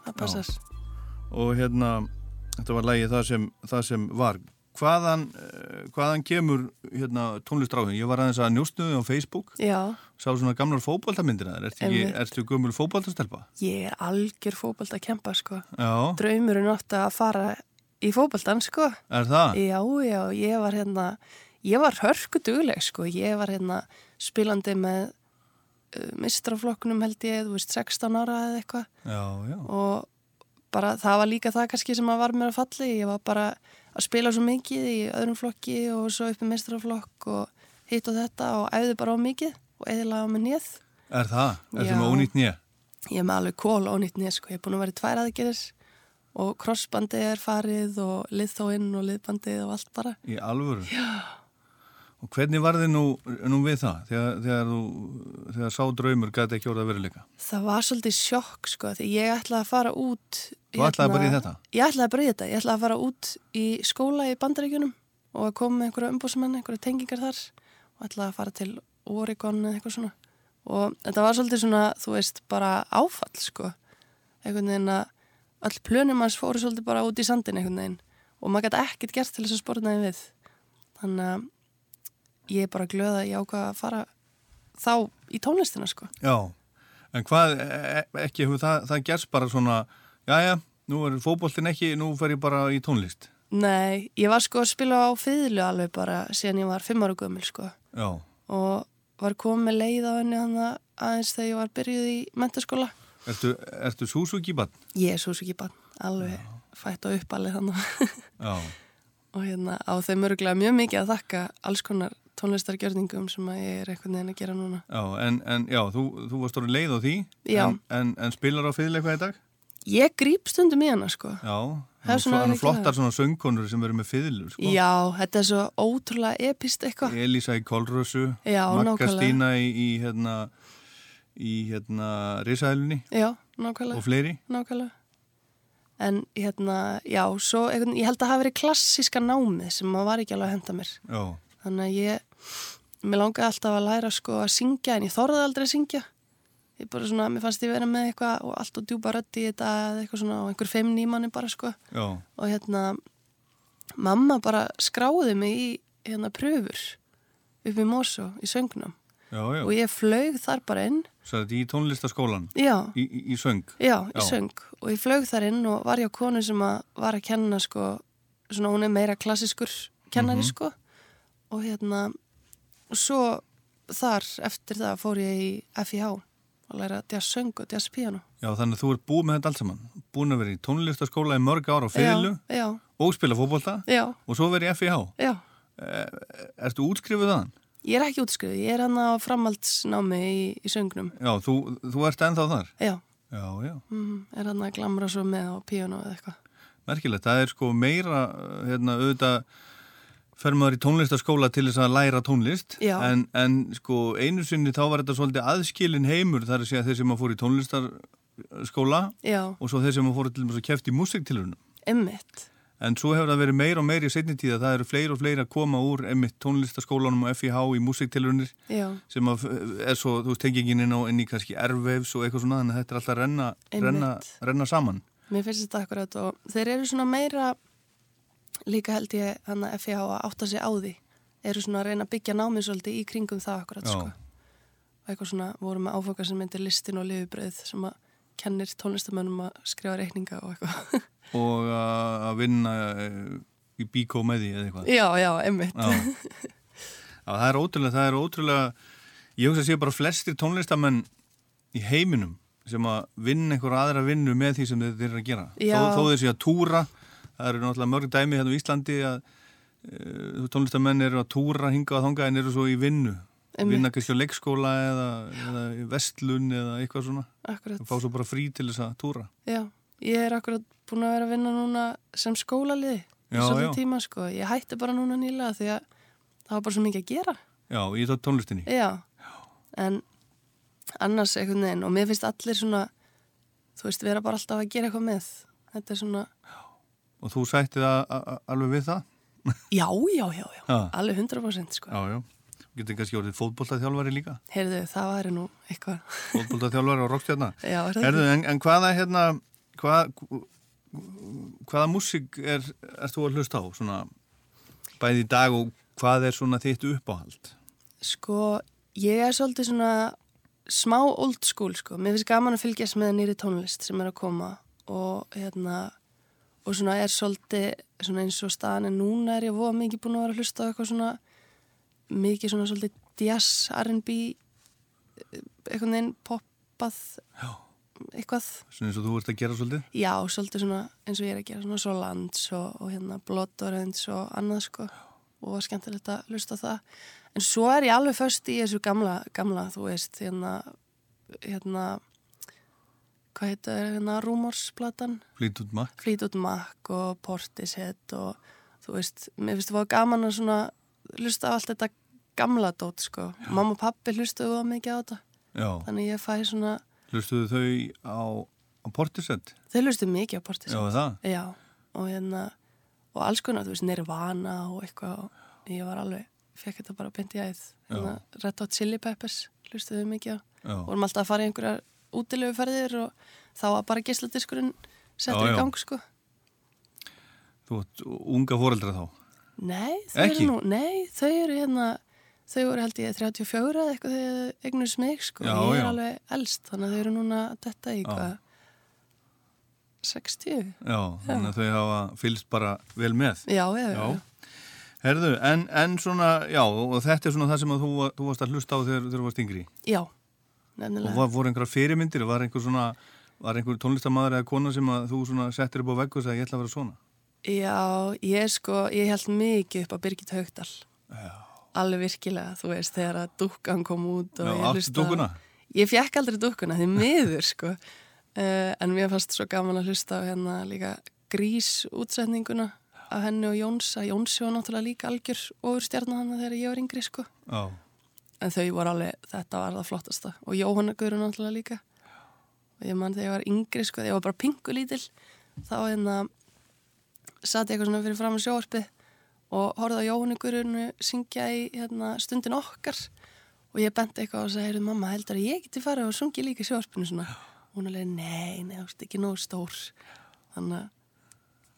það passar. Og hérna, þetta var lægið það sem, það sem var. Hvaðan, eh, hvaðan kemur hérna, tónlistráðin? Ég var aðeins að njóstnuði á Facebook, Já, sá svona gamlar fótboltamyndir að Einmitt. ertu gömul fótboltastelpa? ég er algjör fótbolt að kempa, sko. Já, Draumurinn átti að fara í fótboltan, sko. er það? Já, já, ég var hérna, ég var hörku dugleg, sko. Ég var hérna spilandi með uh, mistraflokknum held ég, þú veist, 16 ára eða eitthvað. Og bara það var líka það kannski sem að var mér að falli. Ég var bara að spila svo mikið í öðrum flokki og svo upp í mistraflokk og hitt og þetta og æfði bara á mikið og eðilega á mig nýð. Er það? Ertu Já. með ónýtt nýja? Ég er með alveg kól ónýtt nýð, sko. Ég er búin að vera í tvær aðgerðis og crossbandið er farið og liðþóinn og liðbandið og allt bara. Í alvöru? Já. Og hvernig var þið nú, nú við það? Þegar, þegar, þú, þegar sá draumur gæti ekki orðið að veruleika? Það var svolítið sjokk sko því ég ætlaði að fara út hérna- Þú ætlaðir bara í þetta? Ég ætlaði bara í þetta, ég ætlaði að fara út í skóla í bandaríkjunum og að koma með einhverja umbúsmenn, einhverja tengingar þar og ætlaði að fara til Oregon eða eitthvað svona og þetta var svolítið svona, þú veist, bara áfall sko, einhvern veginn að öll plönum hans fóru svolítið bara út í sandin einhvern veginn og maður gæti ekkert gert til þess að spórnaði við þannig að ég er bara glöð að ég ákvað að fara þá í tónlistina sko Já, en hvað, e- ekki hefur það, það gerst bara svona, jæja, nú er fótboltin ekki, nú fer ég bara í tónlist. Nei, ég var sko að spila á fiðlu alveg bara síðan ég var fimm ára gömul sko Já, og var komið leið á henni hann aðeins þegar ég var byrjuð í mentaskóla. ertu, ertu Suzuki bann? Ég er ekki bann, alveg fætt og uppalið Já, og hérna á þeim öruglega mjög mikið að þakka alls konar tónlistargjörningum sem að ég er einhvern veginn að gera núna. já, en, en já, þú, þú varst orðin leið á því, en, en, en spilar á eitthvað í dag? Ég gríp stundum í hana sko. Já, Það er svona flottar svona söngkonur sem verður með fiðlu, sko. Já, þetta er svo ótrúlega epist eitthvað. Elísa í Kolrössu, Magga. Stína í, í hérna, í hérna Rísahælunni Já, nákvæmlega. og fleiri. Nákvæmlega. En hérna, já, svo ég held að það hafi verið klassíska námið sem maður var ekki alveg að henda mér. Já, Þannig að ég, mér langaði alltaf að læra sko að syngja en ég þorði aldrei að syngja. Ég bara svona, mér fannst ég vera með eitthvað og allt og djúpa röddi í þetta eitthvað svona og einhver feimni í manni bara sko. já, Og hérna, mamma bara skráði mig í hérna pröfur upp í Mosó í söngnum. já, já. Og ég flög þar bara inn. Svo þetta í tónlistaskólan? Já. Í, í, í söng? Já, í söng og ég flög þar inn og var hjá konu sem að var að kenna sko, svona hún er meira klassiskur kennari Mhm. sko og hérna og svo þar eftir það fór ég í FIH að læra jazz söng og jazz piano Já, þannig að þú ert búið með þetta allt saman. Búin að vera í tónlistaskóla í mörg ára á já, og spila fótbolta já, og svo verið í FIH. já Eh, ertu útskrifuð þaðan? Ég er ekki útskrifuð, ég er hann á framhaldsnámi í, í söngnum Já, þú, þú ert ennþá þar? Já, Já, já. mm, er hann að glamra svo með á piano eða eitthvað Merkilegt, það er sko meira, hérna, auðvitað fer maður í tónlistaskóla til þess að læra tónlist. En, en sko einu sinni þá var þetta svolítið aðskilin heimur þar að segja þeir sem að fór í tónlistarskóla Já, og svo þeir sem að fóru til þess að kæft í músiktilurinn emmitt en svo hefur það verið meira og meira í setni tíða það eru fleiri og fleiri að koma úr einmitt tónlistaskólanum og FIH í músiktilurinnir Já, sem að er svo, þú veist, tengingin inn, á, inn í kannski erfveifs og eitthvað svona þannig að þetta er alltaf að renna, renna, renna saman. Mér finnst þetta akkurat og þeir eru svona meira líka held ég hann að FIH að átta sig á því. Eru svona að reyna að byggja námið svolítið í kringum það akkurat sko. Og eitthvað svona voru með áfoka sem myndir listin og lifibröð sem að kennir tónlistamönnum að skrifa reikninga og eitthvað. Og að vinna eh, í bíkó með því eða eitthvað. Já, já. Já, það er ótrúlega, það er ótrúlega ég hugsa að sé bara flestir tónlistamenn í heiminum sem að vinna einhver aðra vinnu með því sem þeir eru að gera. Þó, þó þeir sé að túra það eru náttúrulega mörg dæmi hérna á Íslandi að uh, tónlistamenn eru að túra hinga að þanga en eru svo í vinnu vinna kannski á leikskóla eða, eða vestlun eða eitthvað svona Akkurat. og fá svo bara frí til þess að túra Já, ég er akkurat búin að vera að vinna núna sem skólaliði í Já, svolítið já. tíma sko. Ég hætti bara núna nýlega því að það var bara svo mikið að gera. Já, í þá tónlistinni Já, en annars einhvern veginn og mér finnst allir svona, þú veist, vera bara alltaf að gera eitthvað með. Þetta er svona, og þú sættið að- að- alveg við það já, já, já, já, Já. alveg 100% sko. Já, já, getur kannski orðið fótboltaþjálfari líka Heyrðu, það væri nú eitthvað. fótboltaþjálfari og rockstjarna Já, er það Herðu, en, en hvaða hérna hvað, hvaða músík er, er þú að hlusta á svona bæði í dag og hvað er svona þitt uppáhald Sko, ég er svolítið svona smá old school, sko. Mér finnst gaman að fylgjast með nýri tónlist sem er að koma og hérna, og svona er svolítið, svona eins og staðan en núna er ég voða mikið búin að vera að hlusta á eitthvað svona, mikið svona svolítið jazz, R&B, eitthvað neginn poppað, Já. eitthvað. svona eins og þú ert að gera svolítið Já, svolítið svona eins og ég er að gera svona Solans og, og hérna Blood Orange og annað sko og var skemmtilegt að hlusta á það en svo er ég alveg först í þessu gamla, gamla þú veist, hérna hérna hvað heitir hérna Rumors-platan Fleetwood Mac Fleetwood Mac og Portishead og þú veist, mér finnst það var gaman að svona hlusta á allt þetta gamla dót sko, mamma og pappi hlustuðu það mikið á þetta Já. þannig ég fæ svona hlustuðu þau á, á Portishead Þau hlustu mikið á Portishead. Já, það? Já, og hérna, og alls konar, þú veist, Nirvana og eitthvað, og ég var alveg, fekk þetta bara beint í æð. Hérna, Red Hot Chili Peppers hlustuðu mikið á. Já. Vorum alltaf að fara í einhverjar útilegu ferðir og þá var bara gisladiskurinn settur Já, í já. gang, sko. þú ert unga foreldra þá Nei, þau Ekki? eru nú, nei, þau eru hérna, þau voru held ég 34 eða eitthvað þegar þau eignust mig, sko. Já, ég er já. alveg elst, þannig að þau eru núna þetta í Já. hvað, 60? Já, þannig að þau hafa fylgst bara vel með Já, já, já. Herðu, en, en svona, já, og þetta er svona það sem að þú, þú varst að hlusta á þegar, þú varst yngri Já, nefnilega. var, voru einhverja fyrirmyndir, var einhver svona var einhver tónlistamæður eða kona sem þú settir upp á veggu og sagði ég ætla að vera svona Já, ég sko, ég held mikið upp á Birgit Haugdal. Já. Alveg virkilega, þú veist, þegar að dúkkan kom út og Já, ég áttu hlustaði á- dúkkuna? Ég fekk aldrei dúkkuna, því miður, sko. Uh, en mér fannst svo gaman að hlusta á hérna líka grís útsetninguna af henni og Jóns, að Jónsi var náttúrulega líka algjör ofur stjarnar hann þegar ég var yngri, sko. Já, En þau voru alveg, þetta var það flottasta. Og Jóhanna Guðrun náttúrulega líka. Og ég man þegar ég var yngri, sko, þegar ég var bara pingu lítil, þá hérna satt ég eitthvað svona fyrir fram á sjóarpið og horfði á Jóhannu Guðrunu syngja í hérna, stundin okkar og ég benti eitthvað og sagði, heyrðu mamma, heldur að ég geti farið og sungi líka sjóarpinu svona. Og hún alveg, nei, nei, þú veist ekki nógu stór. Þannig að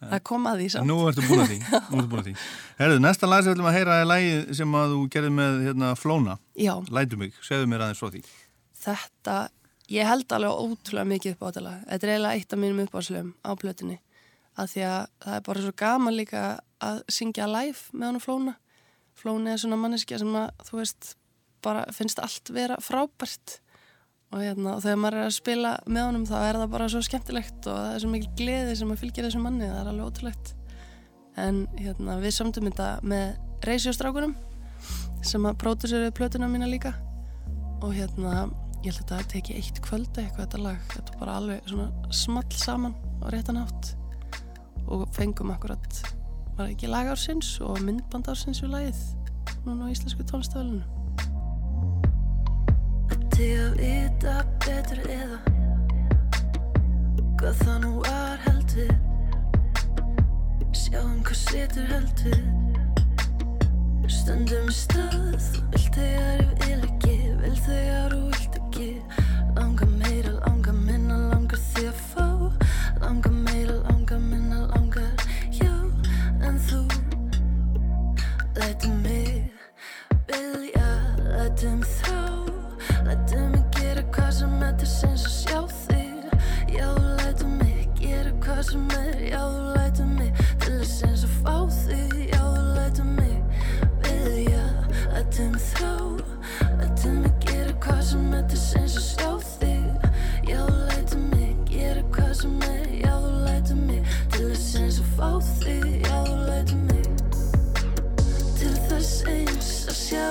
það kom að því samt. nú ertu búin að því, nú ertu búin að því. Herðu, næsta lag sem við ætlum að heyra er lagið sem að þú gerði með hérna, Flóna Já. Lætu mig, segðu mér aðeins frá því Þetta, ég held alveg ótrúlega mikið upp á þetta lag. Þetta er eiginlega eitt af mínum uppáðslöfum á plötunni. Að því að það er bara svo gaman líka að syngja live með hann og Flóna. Flóni er svona manneskja sem að, þú veist, bara finnst allt vera frábært. Og, hérna, og þegar maður er að spila með honum þá er það bara svo skemmtilegt og það er svo mikil gleði sem að fylgja þessu manni. Það er alveg ótrúlegt. En hérna, við samtum þetta með reysjóstrákunum sem að pródusöruðu plötuna mína líka og hérna ég held að þetta teki eitt kvöldi eitthvað þetta lag, þetta var bara alveg svona small saman á réttan átt og fengum akkurat var ekki lagársins og myndbandársins við lagið núna á íslensku tónstafælinu Til að vita betur eða Hvað það nú var heldur. Sjáum hvað setur heldur. Stöndum í stað Þú vilt þegar ég vil ekki Vil þegar þú vilt ekki sem er Já, þú lætur mig til þess eins að fá þig Já, þú lætur mig. Veðja, lætur mig þrá Lætur mig gera hvað sem er til eins að sjá þig. Já, þú lætur mig gera hvað sem er Já, þú lætur mig til þess eins að fá þig Já, þú lætur mig. Til þess eins að sjá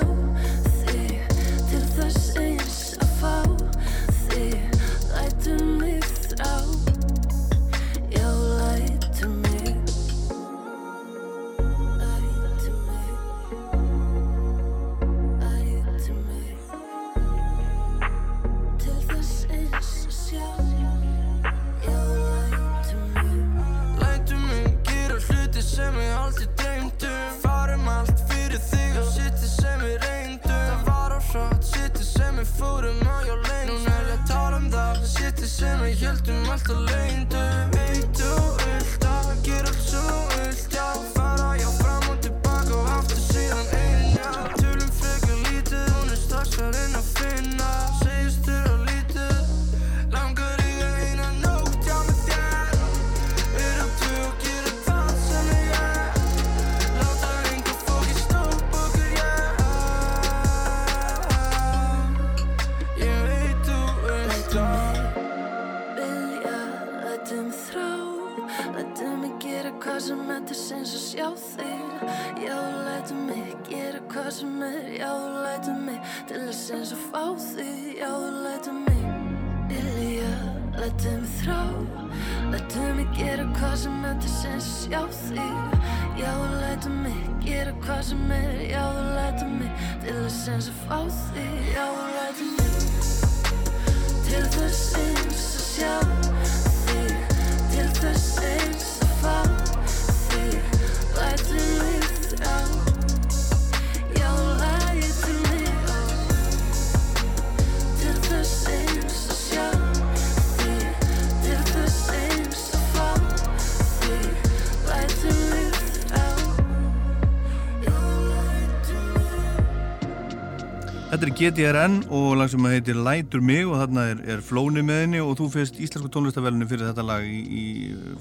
GTRN og lag sem heitir Lætur mig og þarna er, er flóni með henni og þú fyrst íslensku tónlistavellinu fyrir þetta lag í, í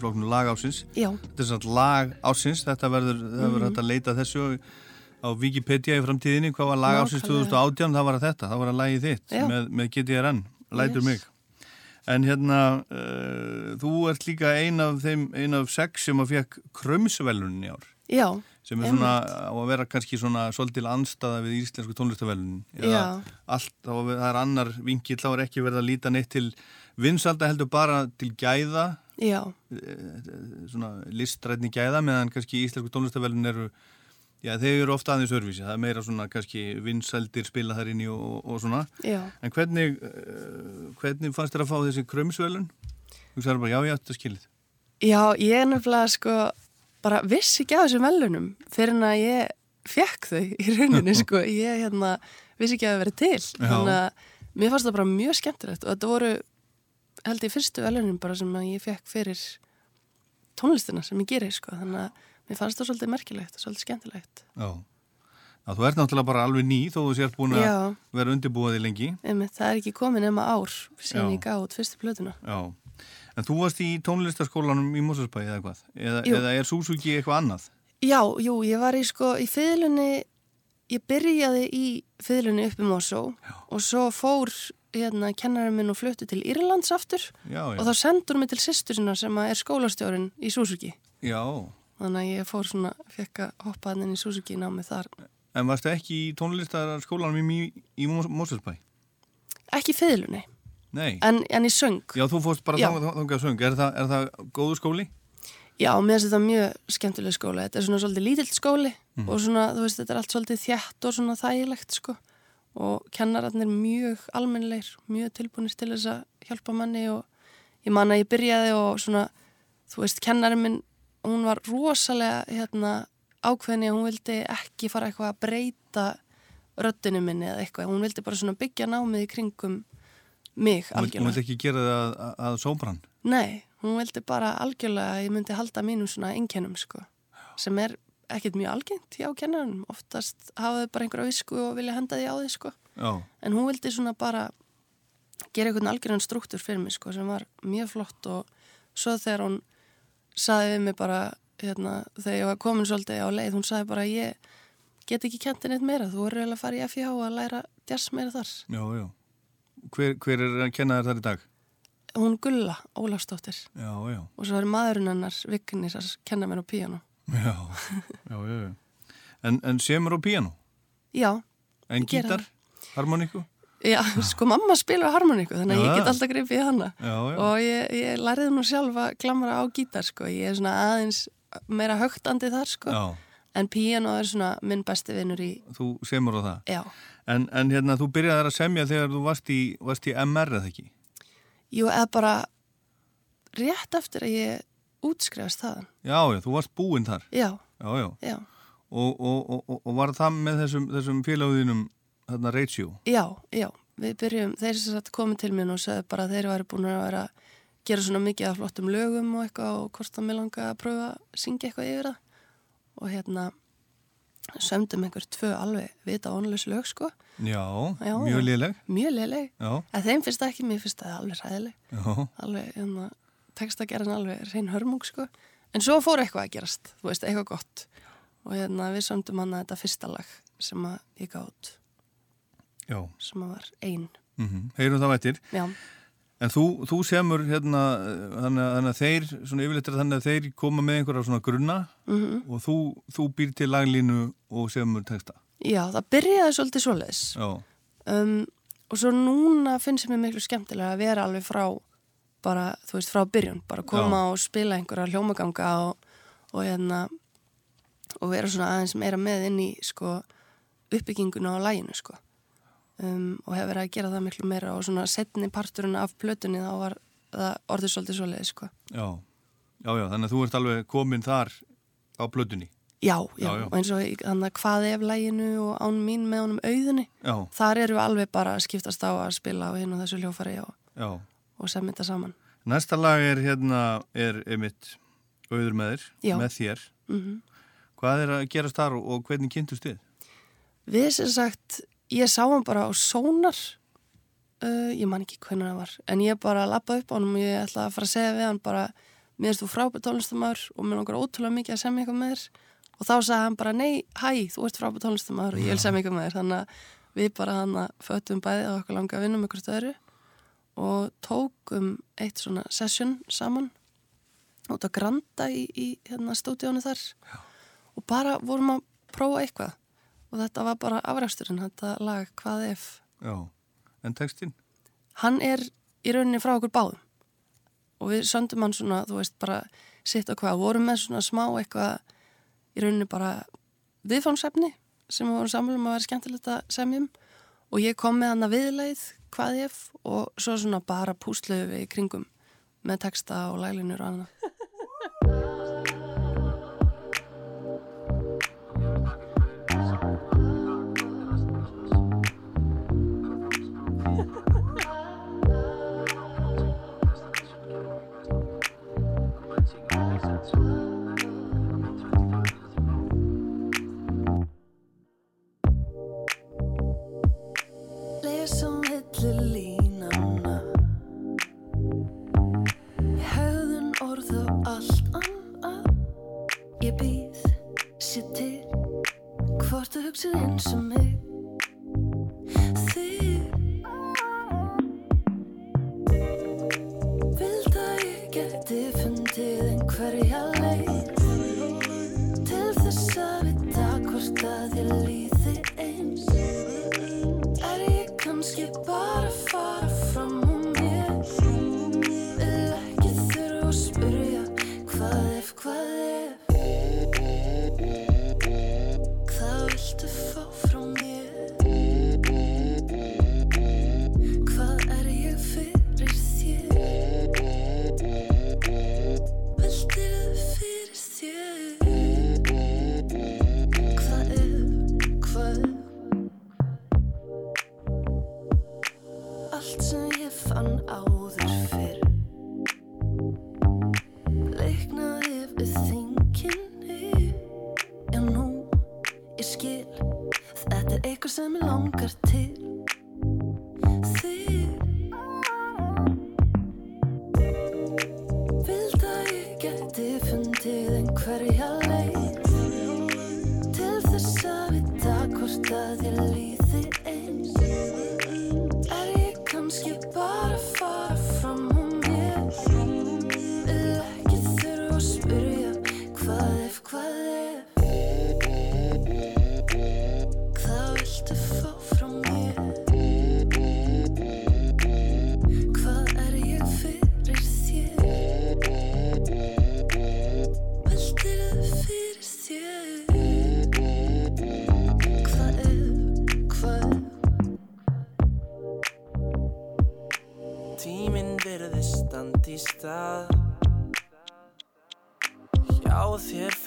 flóknu lag ásins. Já. Þetta er svona lag ásins, þetta verður, Mhm. hægt að leita þessu á Wikipedia í framtíðinni, hvað var lag ásins Nákvæmlega. 2018, það var þetta, það var að lagið þitt með, með GTRN, Lætur Yes. mig. En hérna, uh, þú ert líka ein af þeim, ein af sex sem að fekk krömsvelunin í ár. Já, sem er svona á að vera kannski svona svolítil anstaða við íslensku tónlistavelunin Já. allt, það er annar vinkill þá er ekki verið að líta neitt til vinsalda heldur bara til gæða. Já. eh, svona listrætni gæða meðan kannski íslensku tónlistavelunin eru já þeir eru ofta aðeins örvísi það er meira svona kannski vinsaldir spila þar inn í og, og svona. Já. en hvernig uh, hvernig fannst þér að fá þessi krömsvelun þú sagði bara já já þetta er skilið. Já, ég er nefnilega sko bara vissi ekki af þessum velunum fyrir en að ég fekk þau í rauninni sko, ég hérna vissi ekki að það verið til. Þannig að mér fannst það bara mjög skemmtilegt og þetta voru held ég fyrstu velunum bara sem ég fekk fyrir tónlistina sem ég gerir sko, þannig að mér fannst það svolítið merkilegt og svolítið skemmtilegt. Já. já þú ert náttúrulega bara alveg ný þó þú sért búin að vera undirbúaði lengi. Einmitt, það er ekki komið nema ár sem Já. ég gaf út fyrstu plötuna. Já, en þú varst í tónlistaskólanum í Moselsbæði eða hvað? Eða, eða er Suzuki eitthvað annað? Já, jú, ég var í sko í fiðlunni, ég byrjaði í fiðlunni upp í Mosó og svo fór hérna kennarinn minn og fluttu til Írlands aftur Já, já. og þá sendur mig til sýstur sem er skólastjórinn í Suzuki. Já, Þannig að ég fór svona, fekk að hoppa hann inn í Suzuki námið þar. en varstu ekki í tónlistaskólanum í, í Moselsbæði? Ekki í fiðlunni, Nei. En, en í söng. Já, þú fórst bara þangað að söng. Er það, er það góðu skóli? Já, mér finnst þetta mjög skemmtileg skóla. Þetta er svona svolítið lítill skóli Mhm. og svona, þú veist, þetta er allt svolítið þjætt og svona þægilegt, sko. Og kennararnir mjög almennleir, mjög tilbúinir til þess að hjálpa manni og ég man að ég byrjaði og svona, þú veist, kennarinn minn, hún var rosalega, hérna, ákveðni að hún vildi ekki fara eitthvað að breyta röddinu minni eða eitthvað. Hún vildi bara svona byggja námið í kringum mig Hún algjörlega. vildi ekki gera það að, að, sóbrann? Nei, hún vildi bara algjörlega að ég myndi halda mínum svona einkennum sko, sem er ekkert mjög algengt hjá kennarinn, oftast hafa þau bara einhverja visku og vilja henda því á því sko, Já. en hún vildi svona bara gera einhvern algjörðan struktúr fyrir mig sko, sem var mjög flott og svo þegar hún saði við mig bara, hérna, þegar ég var komin svolítið á leið, hún saði bara ég get ekki kent neitt meira, þú er eiginlega að fara í FIH að læra jazz meira þar. Já, já. Hver, hver er að kenna þér þar í dag? Hún Gulla Ólafsdóttir Já, já. og svo er maðurinn hennar Vignis að kenna mér á píano. Já, já, já. já. En, en semur á píano? Já. En gítar? Harmoníku? Já, sko mamma spila harmoníku þannig að ég get alltaf gripið í hana og ég, ég læriði nú sjálf að klamra á gítar sko, ég er svona aðeins meira högtandi þar sko Já. en píano er svona minn besti vinnur í Þú semur á það? Já. En, en hérna, þú byrjaði að semja þegar þú varst í, varst í MR eða ekki? Jú, eða bara rétt eftir að ég útskrifast þaðan Já, já, þú varst búinn þar. Já, Já, já. já, Og, og, og, og- var það með þessum, þessum félaguðinum, þarna Ratio? já, já við byrjum, þeir sem sagt komið til mér og sagði bara að þeir væri búin að vera að gera svona mikið af flottum lögum og eitthvað og hvort að mér langa að pröfa að syngja eitthvað yfir það og hérna sömdum einhver tvö alveg vita ónlaus lög sko Já, Já, mjög léleg. mjög Já. að þeim finnst það ekki mér finnst það alveg ræðileg Já. alveg, hérna, textagerðin alveg reyn hörmung sko, en svo fór eitthvað að gerast þú veist, eitthvað gott og hérna við sömdum hann að þetta fyrsta lag sem að ég gátt sem að var ein Mm Heyrum þá eftir. Já. En þú, þú semur hérna, þannig að, þeir, svona yfirleitt er þannig að þeir koma með einhverja svona grunna Mhm. og þú, þú býr til laglínu og semur texta. Já, það byrjaði svolítið svoleiðis Já. um, og svo núna finnst mér miklu skemmtilega að vera alveg frá bara, þú veist, frá byrjun bara koma og spila einhverja hljómaganga og, og hérna og vera svona aðeins meira með inn í sko uppbygginguna á læginu sko um, og hefur verið að gera það miklu meira og svona setni parturinn af plötunni þá var það orðið svolítið svoleiðis sko Já. Já, já, þannig að þú ert alveg komin þar á blötunni. Já, já, Já, já. og eins og þannig að hvað ef læginu og án mín með honum auðunni Já. þar eru við alveg bara að skiptast á að spila á hinn og þessu hljófari og, og semja þetta saman Næsta lag er hérna, er einmitt auður með þér, með þér. mm Hvað er að gerast þar og, og hvernig kynntust þið? Við sem sagt, ég sá hann bara á sónar uh, ég man ekki hvernig það var en ég bara lappa upp á hann og ég ætla að fara að segja við hann bara, mér erst þú frábært tónlistamæður og mér langar ótrúlega mikið að semja eitthvað með þér. Og þá sagði hann bara, nei, hæ, þú ert frábært tónlistamæður og ég vil semja eitthvað með þér. Þannig að við bara hann að fötum bæði á okkur langa að vinna með hvort öðru og tókum eitt svona session saman út að granda í, í hérna stúdíónu þar. Já. og bara vorum að prófa eitthvað og þetta var bara afræksturinn, þetta lag Hvað ef? Já. En textin? Hann er í rauninni frá okkur báðum og við söndum hann svona, þú veist, bara sitt og hvað, vorum með svona smá eitthvað í rauninni bara viðfánsefni sem við vorum samfélum að vera skemmtilegt að semjum og ég kom með hann að viðleið hvað ef og svo svona bara púsluðu við í kringum með texta og laglinur og annað. Allt annað Ég býð sér til Hvort þú hugsið eins og mig. Þig Vild að ég geti fundið einhverja leið Til þess að vita hvort að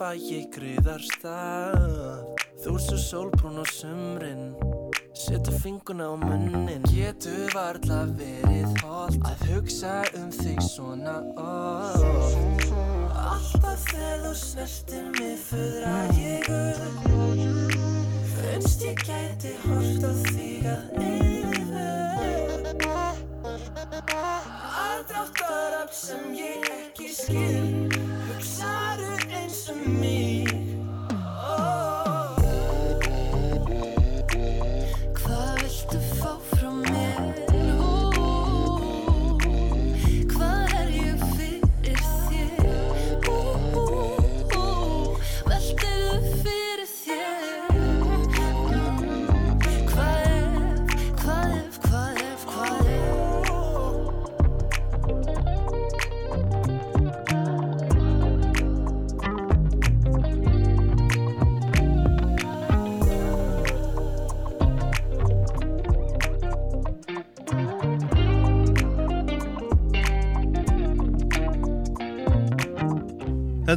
fæ ég gryðar stað Þú ert svo sólbrún á sumrin. Setja finguna á munnin. Getur varla verið holt Að hugsa um þig svona oh. Alltaf þegar þú snertir mig Föðra ég upp. Finnst ég gæti hort á þig að eilífu. Aðdráttarafl sem ég ekki skil. Hugsaðu eins og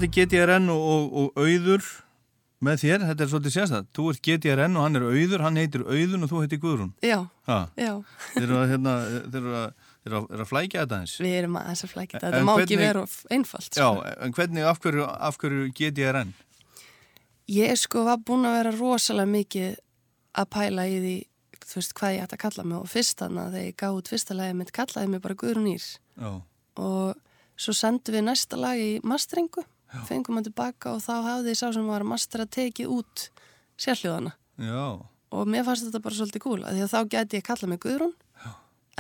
Þetta er GTRN og, og, og auður með þér, þetta er svolítið sérstætt. Þú ert GTRN og hann er auður, hann heitir auðun og þú heitir Guðrún. Já, Ha? já. Þeir eru að, hérna, þeir eru að, þeir eru að, að flækja þetta eins. Við erum aðeins að flækja þetta. Þetta má ekki hvernig- vera of einfalt. Já, Sko. en hvernig, af hverju, af hverju GTRN? Ég sko var búin að vera rosalega mikið að pæla í því, þú veist, hvað ég ætti að kalla mig og fyrst þannig að þegar ég gáði út fyrsta lagi mitt kallaði mig bara Guðrún Ír Já. og svo sendum við næsta lag í masteringu, fengum hann tilbaka og þá hafði sá sem var að mastera tekið út sérhljóðana Já. og mér fannst þetta bara svolítið gúl að því að þá gæti ég kalla mig Guðrún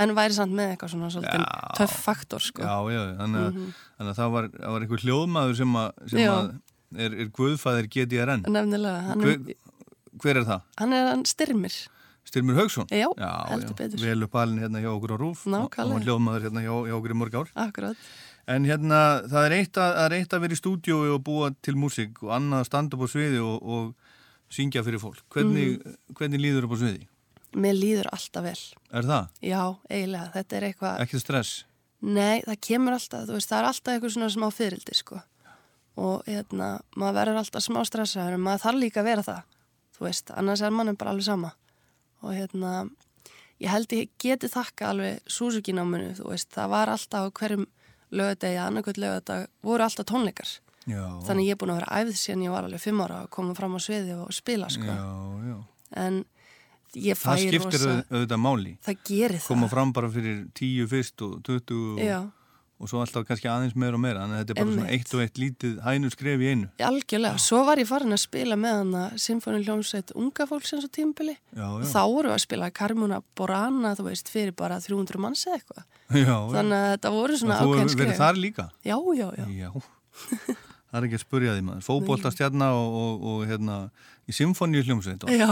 en væri samt með eitthvað svona svolítið töff faktor sko. Já, já, þannig að, Mhm. þannig að það var, var einhver hljóðmaður sem, að, sem Já. að er, er Guðfæðir GTRN. Nefnilega, Hver, er, hver er það? hann er hann styrmir. Styrmir Haugsson? Já, já heldur betur. Vel upp alin hérna hjá okkur á Rúf. Nákvæmlega. Og hljóðmaður hérna hjá, hjá okkur í mörg ár. Akkurat. En hérna, það er eitt að, er eitt að vera í stúdíói og búa til músík og annað að standa upp á sviði og, og syngja fyrir fólk. Hvernig, Mhm. hvernig líður upp á sviði? Mér líður alltaf vel. Er það? Já, eiginlega, þetta er eitthvað... Ekki stress? Nei, það kemur alltaf, þú veist, það er alltaf eitthvað svona smá fyrildi, sko. Og hérna, maður verður alltaf smá stressaður en maður þarf líka að vera það, þú veist, annars er mannum bara alveg sama. Og hérna, ég held ég geti þakka alveg Suzuki-náminu, þú veist, það var alltaf hverjum lögadegi, annarkvöld lögadag, voru alltaf tónleikar. Já. Þannig ég er búin að vera æfð síðan ég var alveg fimm ára að koma fram á sviði og spila, sko. Já, já. En ég fæ Það skiptir rosa... auð- auðvitað máli. Það gerir það. Koma fram bara fyrir tíu fyrst og 20 og. Og svo alltaf kannski aðeins meira og meira. Að þetta er bara svona Einmitt. eitt og eitt lítið hænur skref í einu. Algjörlega, svo var ég farin að spila með hann að Sinfoni hljómsveit unga fólksins á tímbili Já, og já. þá voru við að spila Carmuna Borana, þú veist, fyrir bara 300 manns eða eitthvað. Já, já. Þannig að þetta voru svona Og þú ákveðin hefur verið þar líka? Já, já, já. Já. Það er ekki að spurja því maður. Fótboltastjarna og, og, og hérna í og- Já.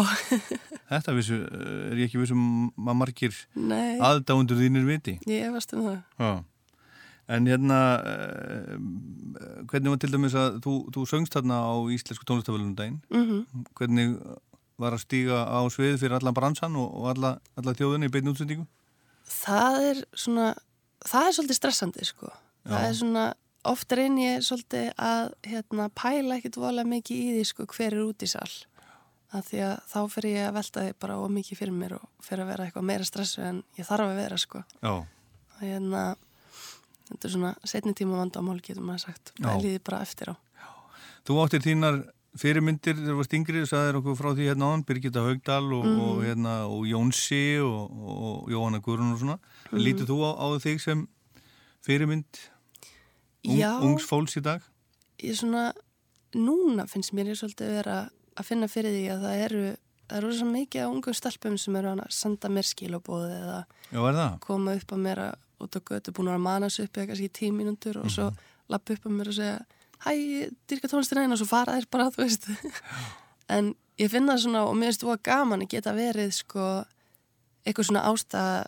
Þetta vissu, er ég ekki vissum að margir aðdáundur þínir viti. Ég efast um það. Já. En hérna, uh, hvernig var til dæmis að þú, þú söngst þarna á Íslensku tónlistafölunum daginn? Mhm. Hvernig var að stíga á svið fyrir allan bransan og, alla, alla þjóðinni í beinu útsendingu? Það er svona, það er svolítið stressandi, sko. Það Já. er svona, oft reyni ég svolítið að hérna, pæla ekkit vola mikið í því, sko, hver er út í sal. Að því að þá fyrir ég að velta því bara of mikið fyrir mér og fyrir að vera eitthvað meira stressu en ég þarf að vera, sko. Já. Og hérna, þetta er svona setni tíma vandamál, getur maður sagt. Já. Það líði bara eftir á. Þú áttir þínar fyrirmyndir þegar þú varst yngri, sagðir okkur frá því hérna án, Birgitta Haugdal og, Mhm. og, hérna, og Jónsi og, og Jóhanna Guðrún og svona. Mhm. Lítur þú á, á þig sem fyrirmynd Já. ungs fólks í dag? Ég svona, núna finnst mér ég svolítið vera að finna fyrir því að það eru, það eru svo mikið af ungum stelpum sem eru að senda mér skilabóði eða Já, er það? koma upp að mér að- út á götu búin að vera að mana sig upp í kannski tíu mínútur og svo lappa upp að mér og segja hæ, dyrka tónlistina einn og svo fara þér bara, þú veist. En ég finna það svona og mér finnst þú að gaman að geta verið sko eitthvað svona ástæða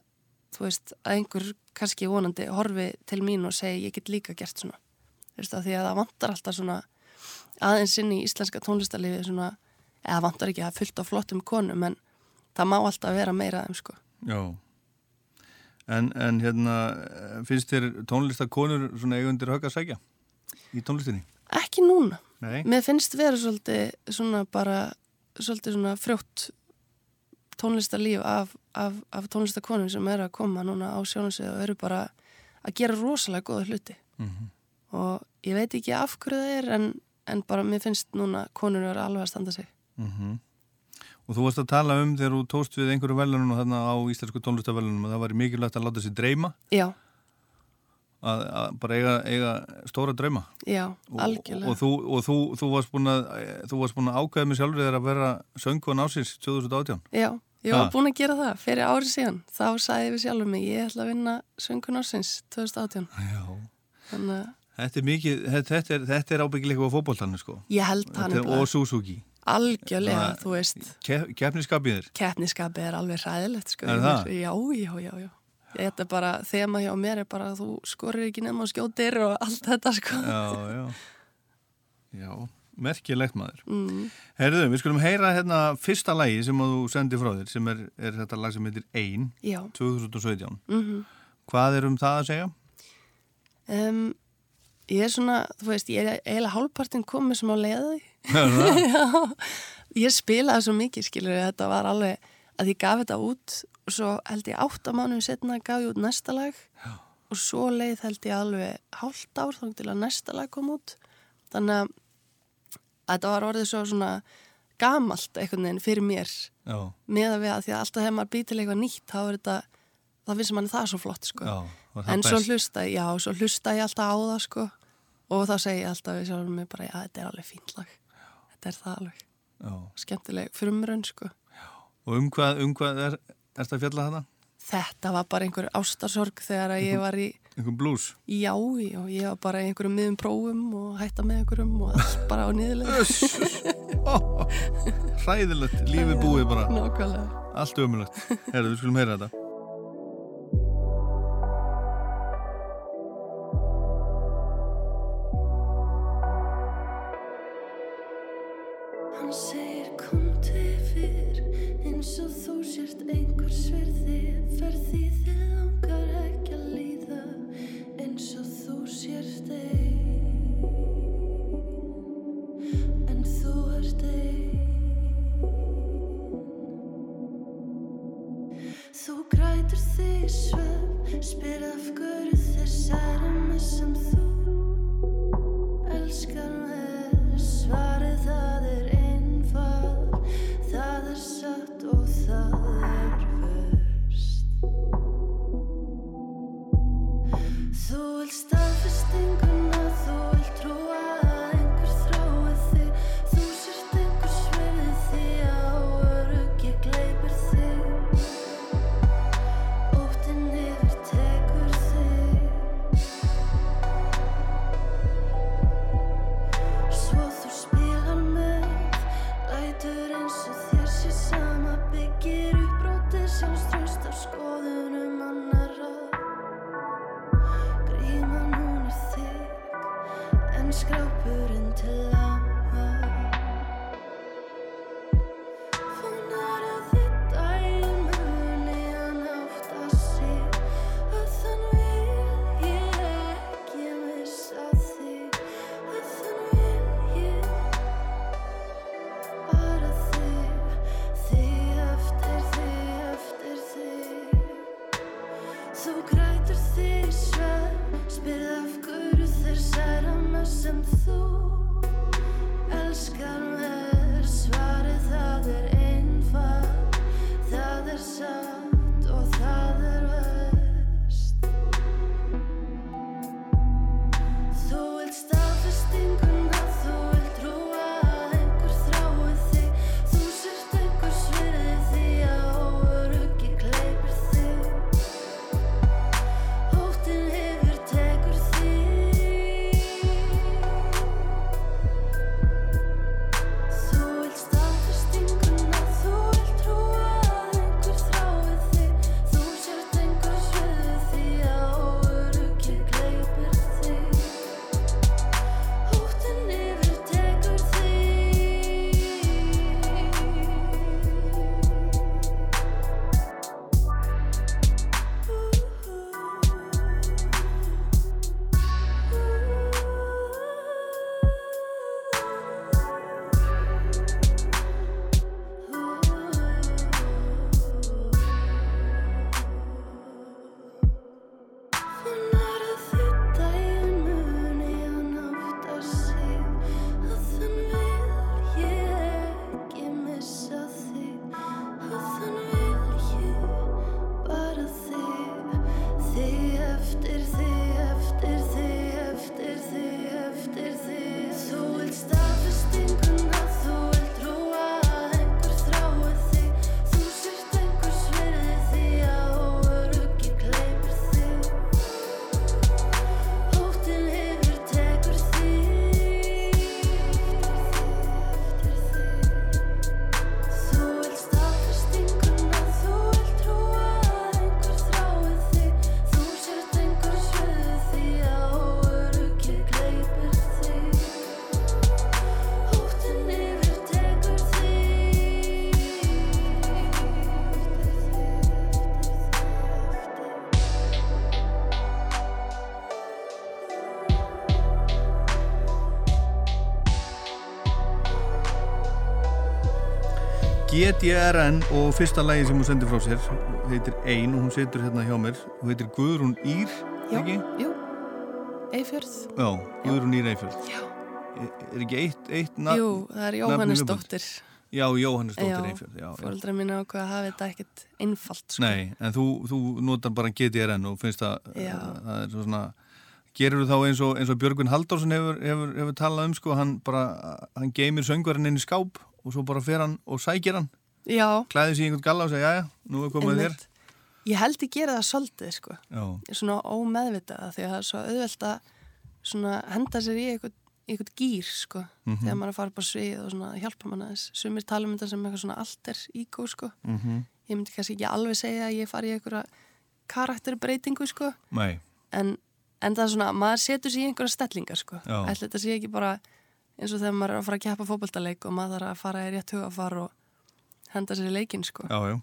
þú veist, að einhver kannski vonandi horfi til mín og segi ég get líka gert svona. Þú veist, að því að það vantar alltaf svona aðeins inn í íslenska tónlistarlifi svona, eða vantar ekki að fullt á flottum konum en það má alltaf vera meira þeim sko. Já. En, en hérna, finnst þér tónlistakonur svona eigundir högg að sækja í tónlistinni? Ekki núna. Nei. Mér finnst vera svolítið svona bara, svolítið svona frjótt tónlistarlíf af, af, af tónlistarkonum sem eru að koma núna á sjónansvið og eru bara að gera rosalega góða hluti Mhm. og ég veit ekki af hverju það er en, en bara mér finnst núna konur eru alveg að standa sig Mhm. Og þú varst að tala um þegar þú tóst við einhverju velunum þarna á íslensku tónlistavelunum að það væri mikilvægt að láta sér dreyma? Já, að, að bara eiga, eiga stóra drauma? Já, og, algjörlega. Og, þú, og þú, þú varst búin að þú varst búin að ákveða mig sjálfur þegar að vera söngkon ásins 2018 Já, ég var búin að gera það fyrir ári síðan. Þá sagði við sjálfur mig, ég ætla að vinna söngun ársins 2018 Já. Þannig að Þetta er er, er ábyggilega á fótboltanum sko. Ég held það nefnilega. Og Suzuki algjörlega, Það- þú veist Keppniskapið þér keppniskapið er alveg hræðilegt sko, Er það? Já, já, já, já Þetta er bara, þema hjá mér er bara þú skorir ekki nefn og skjótir og allt þetta sko Já, já Já, merkilegt maður mm. Herðu, við skulum heyra hérna fyrsta lagi sem þú sendi frá þér sem er, er þetta lag sem heitir Ein Já. 2017 Mhm. Hvað er um það að segja? um, Ég er svona, þú veist, ég er eiginlega hálfpartin komið sem á leiði Er ég spilaði svo mikið skilur þetta var alveg að ég gaf þetta út og svo held ég átta mánuðin setna gaf ég út næsta lag Já. og svo leið held ég alveg hálft ár þá til að næsta lag kom út. Þannig að þetta var orðið svo svona gamalt einhvern veginn fyrir mér. Með að við að því að alltaf hefur maður býtil eitthvað nýtt þá er þetta, þá finnst manni það svo flott sko. Já, en svo hlusta já, svo hlusta ég alltaf á það sko. Og þá segi ég alltaf við sjálfum mig bara, já, þetta er alveg fínt lag þetta er það alveg. Já. skemmtileg frumrönn sko. Og um hvað, um hvað er, þetta fjalla hana? þetta var bara einhver ástarsorg þegar að ég var í Einhver blues? já, já, ég var bara í einhverjum miðum prófum og hætta með einhverjum og allt bara á niðurlega Hræðilegt, lífið búið bara. Nákvæmlega. Allt ömulegt Herðu, við skulum heyra þetta GDRN og fyrsta lagi sem hún sendir frá sér heitir Ein og hún setur hérna hjá mér og heitir Guðrún Ír, Já, ekki? jú, Eifjörð Já, Guðrún Ír Eifjörð. Já. Er, er ekki eitt, eitt nafn? Jú, það er Jóhannesdóttir Já, Jóhannesdóttir Eifjörð. Fóreldra mín ákveða að hafa þetta ekkert einfalt sko. Nei, en þú, þú notar bara GDRN og finnst að Já. það er svona Gerur þú þá eins og, eins og Björgvin Halldórsson hefur, hefur, hefur talað um sko, hann bara, hann geymir söngvarinn inn í skáp og svo bara fer hann og sækir hann Já, klæði sér í einhvern galla og segja, já, já, nú er komið þér. Ég held ég gera það svolítið sko. Já, svona ómeðvitað því að það er svo auðvelt að henda sér í eitthvað, eitthvað gýr sko. Mhm. þegar maður er að fara upp á svið og svona hjálpa mann aðeins sumir tala um þetta sem eitthvað svona alter ígó sko. Mhm. ég myndi kannski ekki alveg segja að ég fari í eitthvað karakterbreytingu sko. en, en það er svona, maður setur sér í einhverja stellingar sko. Já. ætli þetta sé ekki bara eins og þegar maður er að fara að keppa fótboltaleik og maður þarf að fara í rétt hugafar og henda sér í leikinn sko. já, já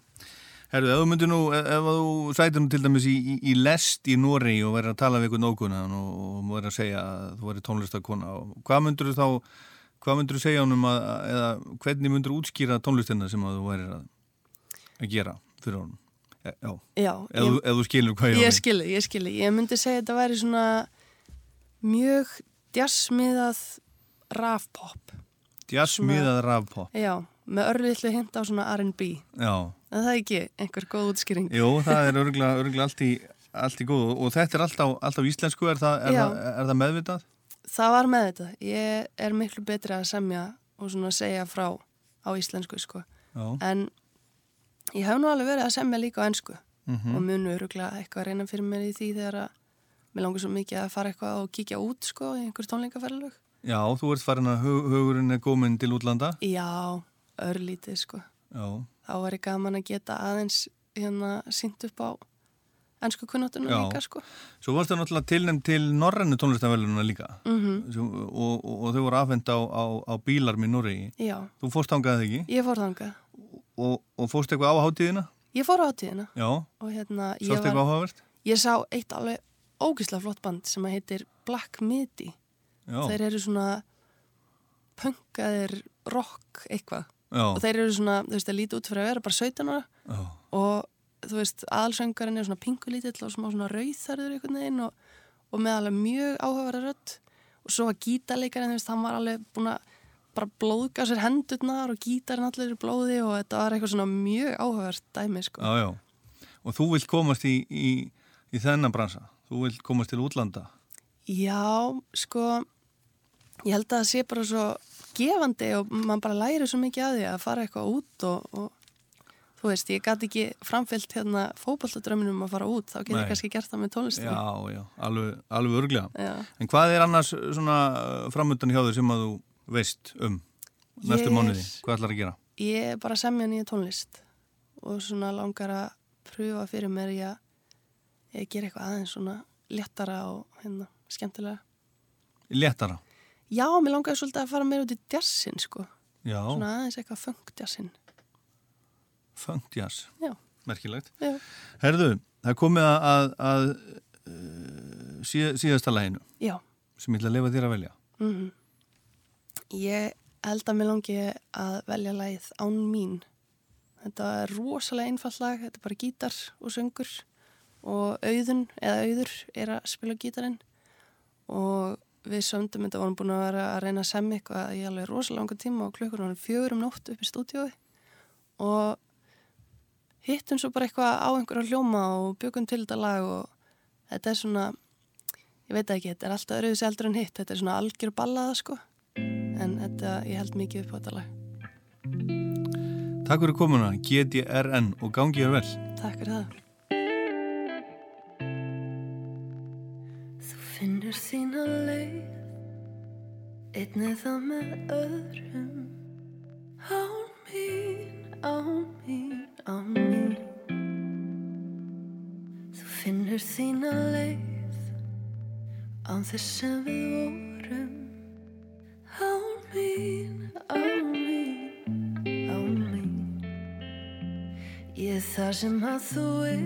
Herðu, ef þú myndir nú, ef ef þú sætir nú til dæmis í, í, í lest í Nóri og verður að tala við einhvern ókunnan og, og verður að segja að þú verður tónlistakona og hvað myndir þú þá, hvað myndir þú segja honum að, eða hvernig myndir þú útskýra tónlistina sem að þú verður að, að gera fyrir honum? E, já, Já, ef, þú, ef þú skilur hvað ég á Ég við. skilji, ég skilji. Ég myndi segja að þetta væri svona mjög djassmiðað rafpop. Jazzmiðað rafpop. Já, með örlítlu hint á svona R&B. Já, En það er ekki einhver góð útskýring. jú, það er örgulega, örgulega allt, allt í góðu og þetta er alltaf, alltaf íslensku, er það, er það, er það meðvitað? Það var með þetta. Ég er miklu betri að semja og svona segja frá á íslensku, sko. Já. En ég hef nú alveg verið að semja líka á ennsku Mhm. og munu öruglega eitthvað að reyna fyrir mér í því þegar að mér langar svo mikið að fara eitthvað og kíkja út, sko, í einhver tónleikaferðalög. Já, þú ert farin að hug, hugurinn er góminn til útlanda. Já, örlítið sko. Já, Þá var ég gaman að geta aðeins hérna sínt upp á ennsku kunnáttunum Já. líka sko. svo varstu náttúrulega tilnæmt til norrænu tónlistavælununa líka Mhm. Sem, og, og, og þau voru afhend á, á, á bílarm í Noregi. Já, Þú fórst þangað ekki ég fór þangað. og, og fórst eitthvað á hátíðina? Ég fór á tíðina Já, og hérna ég sást eitthvað áhugavert? Ég sá eitt alveg ógislega flott band sem heitir Black Midi. Já. Þeir eru svona punkaðir rock eitthvað. Já. Og þeir eru svona, þú veist, að líti út fyrir að vera bara 17 ára og þú veist, aðalsöngarinn er svona pingulítill og smá svona rauðþarður einhvern veginn og, og með alveg mjög áhugaverða rödd og svo var gítarleikarinn, þú veist, hann var alveg búin að bara blóðga sér hendurnar og gítarinn allir í blóði og þetta var eitthvað svona mjög áhugavert dæmi, sko. Já, já. Og þú vilt komast í, í, í þennan bransa? Þú vilt komast til útlanda? Já, sko, ég held að það sé bara svo gefandi og mann bara læri svo mikið að því að fara eitthvað út og, og þú veist, ég gæti ekki framfyllt hérna fótbolladrömminum að fara út, þá get Nei. ég kannski gert það með tónlistinni. Já, já, alveg, alveg örglega. Já. En hvað er annars svona framöndan hjá þau sem að þú veist um næstu Ég- mánuði? Hvað ætlar að gera? Ég er bara að semja nýja tónlist og svona langar að pröfa fyrir mér í að ég gera eitthvað aðeins svona léttara og hérna skemmtilega. Léttara? Já, mér langar svolítið að fara meira út í jazzin, sko. Já, Svona aðeins eitthvað funk jazz. Já. Merkilegt. Já. Herðu, það komið að, að, að uh, síð, síðasta læginu Já. sem ég ætla að lefa þér að velja. Mm Ég held að mér langi að velja lagið Án mín. Þetta er rosalega einfall lag, þetta er bara gítar og söngur og auðun eða auður er að spila gítarinn og við sömdum þetta vorum búin að vera að reyna að semja eitthvað í alveg rosalega langa tíma og klukkur var fjögur um nótt upp í stúdíói. Og hittum svo bara eitthvað á einhverja hljóma og byggum til þetta lag og þetta er svona ég veit ekki, þetta er alltaf öruðis eldur en hitt þetta er svona algjör ballaða sko. En þetta, ég held mikið upp á þetta lag. Takk fyrir komuna, GDRN og gangi þér vel. Takk fyrir það. Þú finnur leið Einnig það með öðrum. Án mín, án mín, án mín. Þú finnur þína leið Án þess sem við vorum. Án mín, án mín, án mín. Ég er það sem að þú er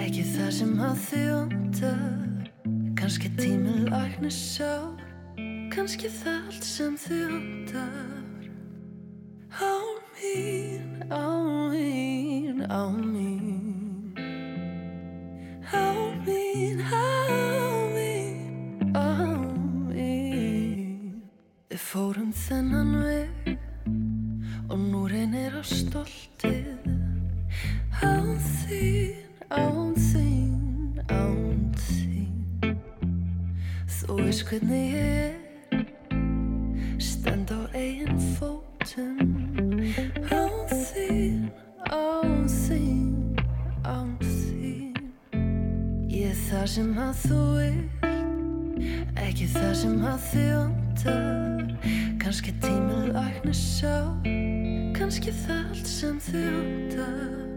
Ekki það sem að þið ondar Kanski tíminn læknir sár Kanski það allt sem þið ondar Án mín, á mín, á mín. Á mín, á mín, á mín. Við fórum þennan veg og nú reynir á stoltið. Án þín, án þín, án þín. Þú veist hvernig ég er Kanski tími lækna sá Kanski það allt sem þið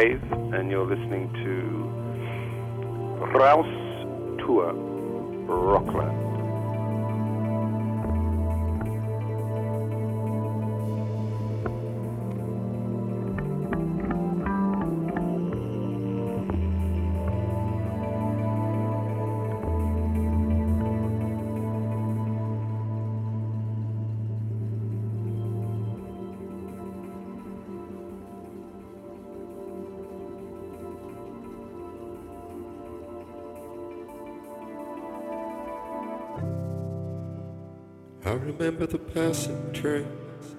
Cave, and you're listening to Rouse remember the passing trains,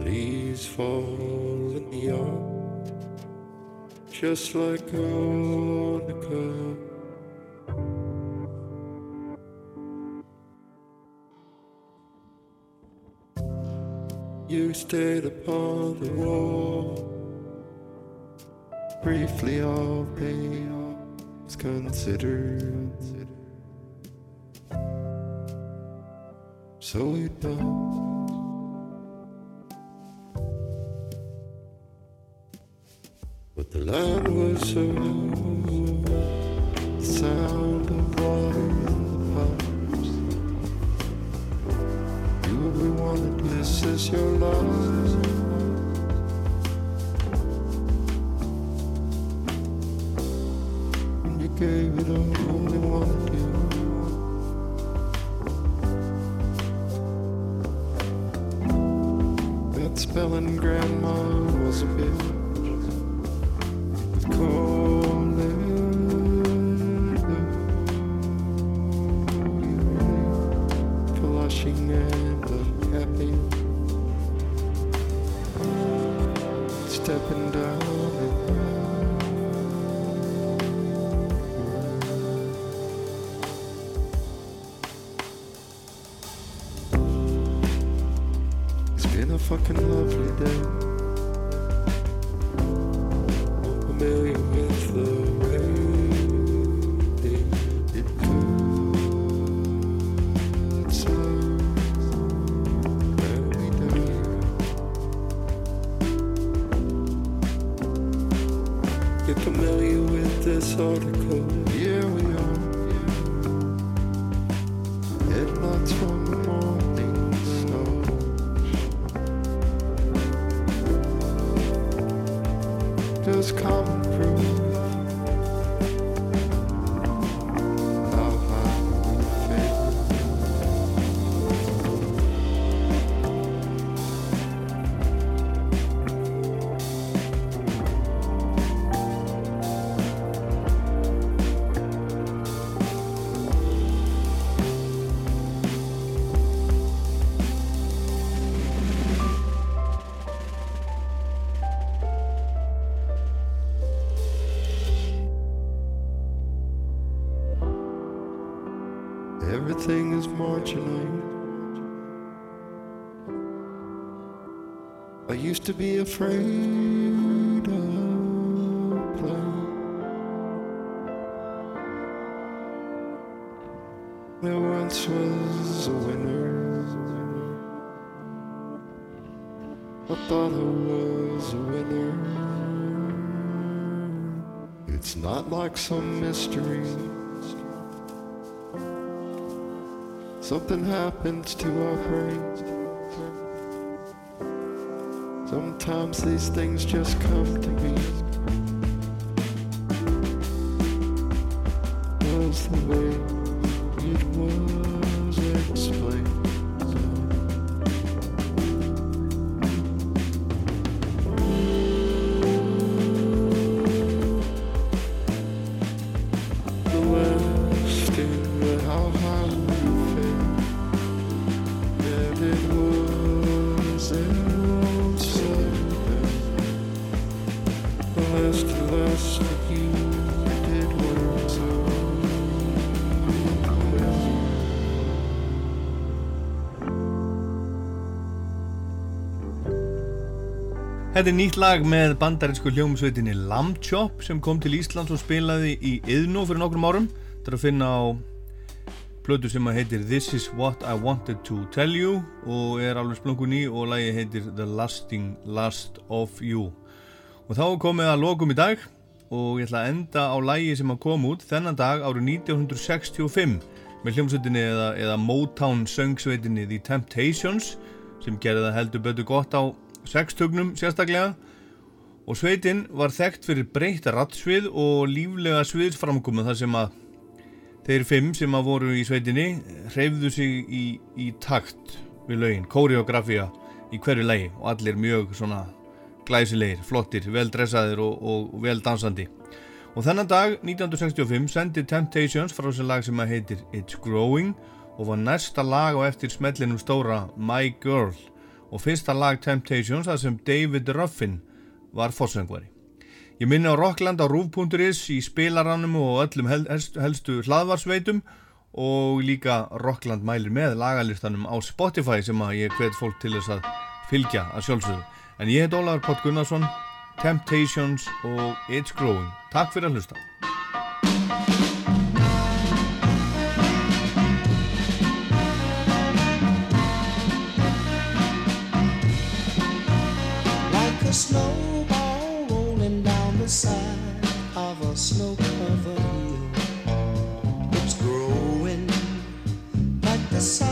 leaves fall in the yard, just like on a cup. You stayed upon the wall, briefly all things considered. So we don't. But the land was so the sound of water in the pipes. You will be wanted, this is your life. And you gave it all, fucking lovely day. To be afraid of playing. There once was a winner. I thought I was a winner. It's not like some mystery. Something happens to our brains. Sometimes these things just come to me. Þetta er nýtt lag með bandarinsku hljómsveitinni Lamb Chop sem kom til Íslands og spilaði í Iðnó fyrir nokkrum árum. Þetta er að finna á plötu sem heitir This is what I wanted to tell you og er alveg splungun í og lagi heitir The Lasting Last of You. Og þá er komið að lokum í dag og ég ætla að enda á lagi sem að koma út þennan dag árið 1965 með hljómsveitinni eða, eða Motown söngsveitinni The Temptations sem gerði það heldur betur gott á sextugnum sérstaklega. Og sveitin var þekkt fyrir breyta rattsvið og líflega sviðsframkomu þar sem að þeir fimm sem að voru í sveitinni hreyfðu sig í, í takt við lögin, kóreografía í hverju lagi og allir mjög svona glæsilegir, flottir, vel dressaðir og, og vel dansandi. Og þennan dag 1965 sendi Temptations frá þessi lag sem að heitir It's Growing og var næsta lag á eftir smellinum stóra My Girl og fyrsta lag Temptations þar sem David Ruffin var fórsöngvari. Ég minni á Rockland á Rúf.is í spilaranum og öllum hel helstu hlaðvarsveitum og líka Rockland mælir með lagalistanum á Spotify sem að ég hvet fólk til þess að fylgja að sjálfsögðu. En ég heit Ólafur Pott Gunnarsson, Temptations og It's Growing. Takk fyrir að hlusta. A snowball rolling down the side of a snow-covered hill. It's growing like the size